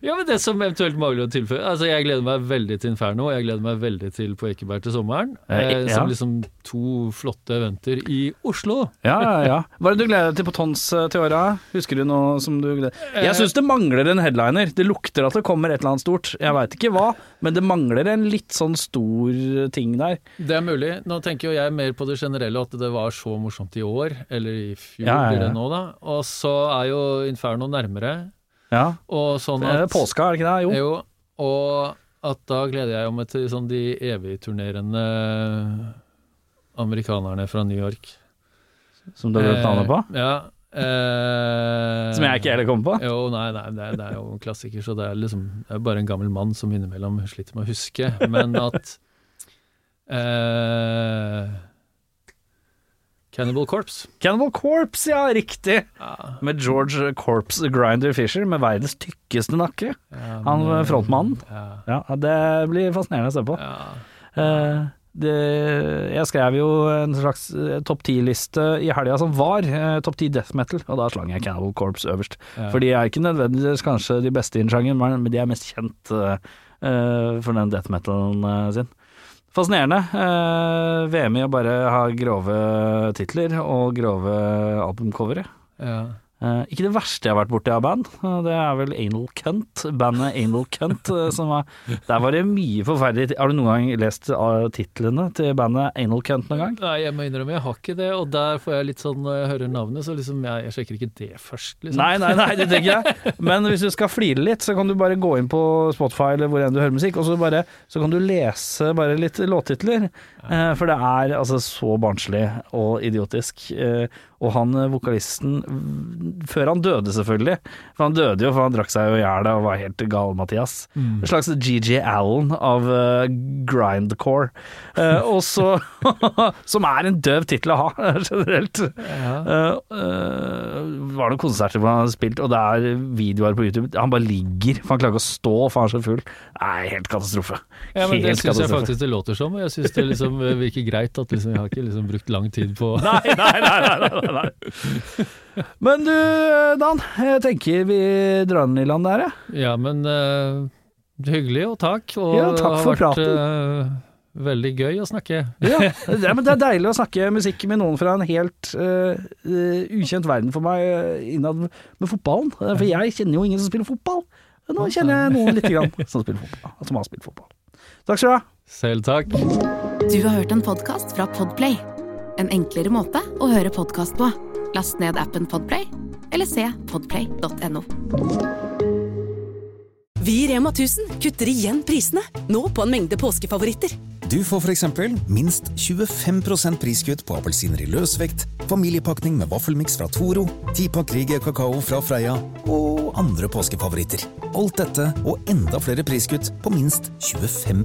Ja, men det som eventuelt mangler å tilføye Altså, jeg gleder meg veldig til Inferno, og jeg gleder meg veldig til På Ekeberg til sommeren. Eh, Eh, ja. Som liksom to flotte eventer i Oslo. Ja, ja, ja. Hva er det du gleder deg til på Tons eh, til åra? Husker du noe som du gleder Jeg syns det mangler en headliner. Det lukter at det kommer et eller annet stort. Jeg veit ikke hva, men det mangler en litt sånn stor ting der. Det er mulig. Nå tenker jo jeg mer på det generelle, at det var så morsomt i år, eller i fjor ja. blir det nå, da. Og så er jo Inferno nærmere, Ja. og sånn Det er påska, er det ikke det? Jo. Jo, og at da gleder jeg meg til sånn de evigturnerende amerikanerne fra New York. Som du har glemt navnet på? Eh, ja. Eh, Som jeg ikke heller kommer på? Jo, nei, nei det, er, det er jo en klassiker, så det er liksom Det er bare en gammel mann som innimellom sliter med å huske, men at eh, Cannibal Corpse. Cannibal Corpse, ja, riktig! Ja, Med George Corpse Grinder Fisher med verdens tykkeste nakke. ja, Han frontmannen. Ja, Ja, det blir fascinerende å se på. ja. Eh, det, jeg skrev jo en slags eh, topp ti-liste i helga som var, eh, topp ti death metal, og da slang jeg Cannibal Corpse øverst. For de er ikke nødvendigvis kanskje de beste i sjangeren, men de er mest kjent eh, eh, for den death metalen sin. Fascinerende. Eh, VM i å bare ha grove titler og grove albumcovere. ja. Eh, ikke det verste jeg har vært borti av band. uh, det er vel Anal Cunt, bandet Anal Cunt. Uh, som var, der var det mye forferdelig Har du noen gang lest uh, titlene til bandet Anal Cunt noen gang? Nei, jeg må innrømme, jeg har ikke det, og der får jeg litt sånn når jeg hører navnet, så liksom jeg, jeg sjekker ikke det først, liksom. Nei, nei, nei, det tenker jeg. Men hvis du skal flire litt, så kan du bare gå inn på Spotify eller hvor enn du hører musikk, og så, bare, så kan du lese bare litt låttitler. For det er altså så barnslig og idiotisk. Eh, og han eh, vokalisten, før han døde selvfølgelig, for han døde jo for han drakk seg jo i hjel og var helt gal, Mathias. En slags GG Allen av uh, grindcore. Uh, og så Som er en døv tittel å ha, generelt. Ja. Uh, var noen konserter hvor han har spilt, og det er videoer på YouTube. Han bare ligger, for han klarer ikke å stå, for han er så full. Nei, helt katastrofe. Ja, men det Helt syns jeg faktisk det låter som, og jeg syns det liksom virker greit at liksom, jeg har ikke liksom brukt lang tid på Nei, nei, nei, nei, nei, nei. Men du, Dan. Jeg tenker vi drar den i land der, jeg. Ja, men uh, hyggelig, og takk. Og Ja, takk for det vært praten. eh, veldig gøy å snakke. Ja, det, men det er deilig å snakke musikk med noen fra en helt uh, ukjent verden for meg uh, innad med fotballen. For jeg kjenner jo ingen som spiller fotball. Nå kjenner jeg noen lite grann som spiller fotball, som har spilt fotball. Takk skal du ha. Selv takk. Du har hørt en podkast fra Podplay. En enklere måte å høre podkast på. Last ned appen Podplay, eller se podplay.no. Vi i Rema 1000 kutter igjen prisene, nå på en mengde påskefavoritter. Du får f.eks. minst 25% priskutt på appelsiner i løsvekt, familiepakning med vaffelmiks fra Toro, tipakk Rige kakao fra Freia og andre påskefavoritter. Alt dette og enda flere priskutt på minst 25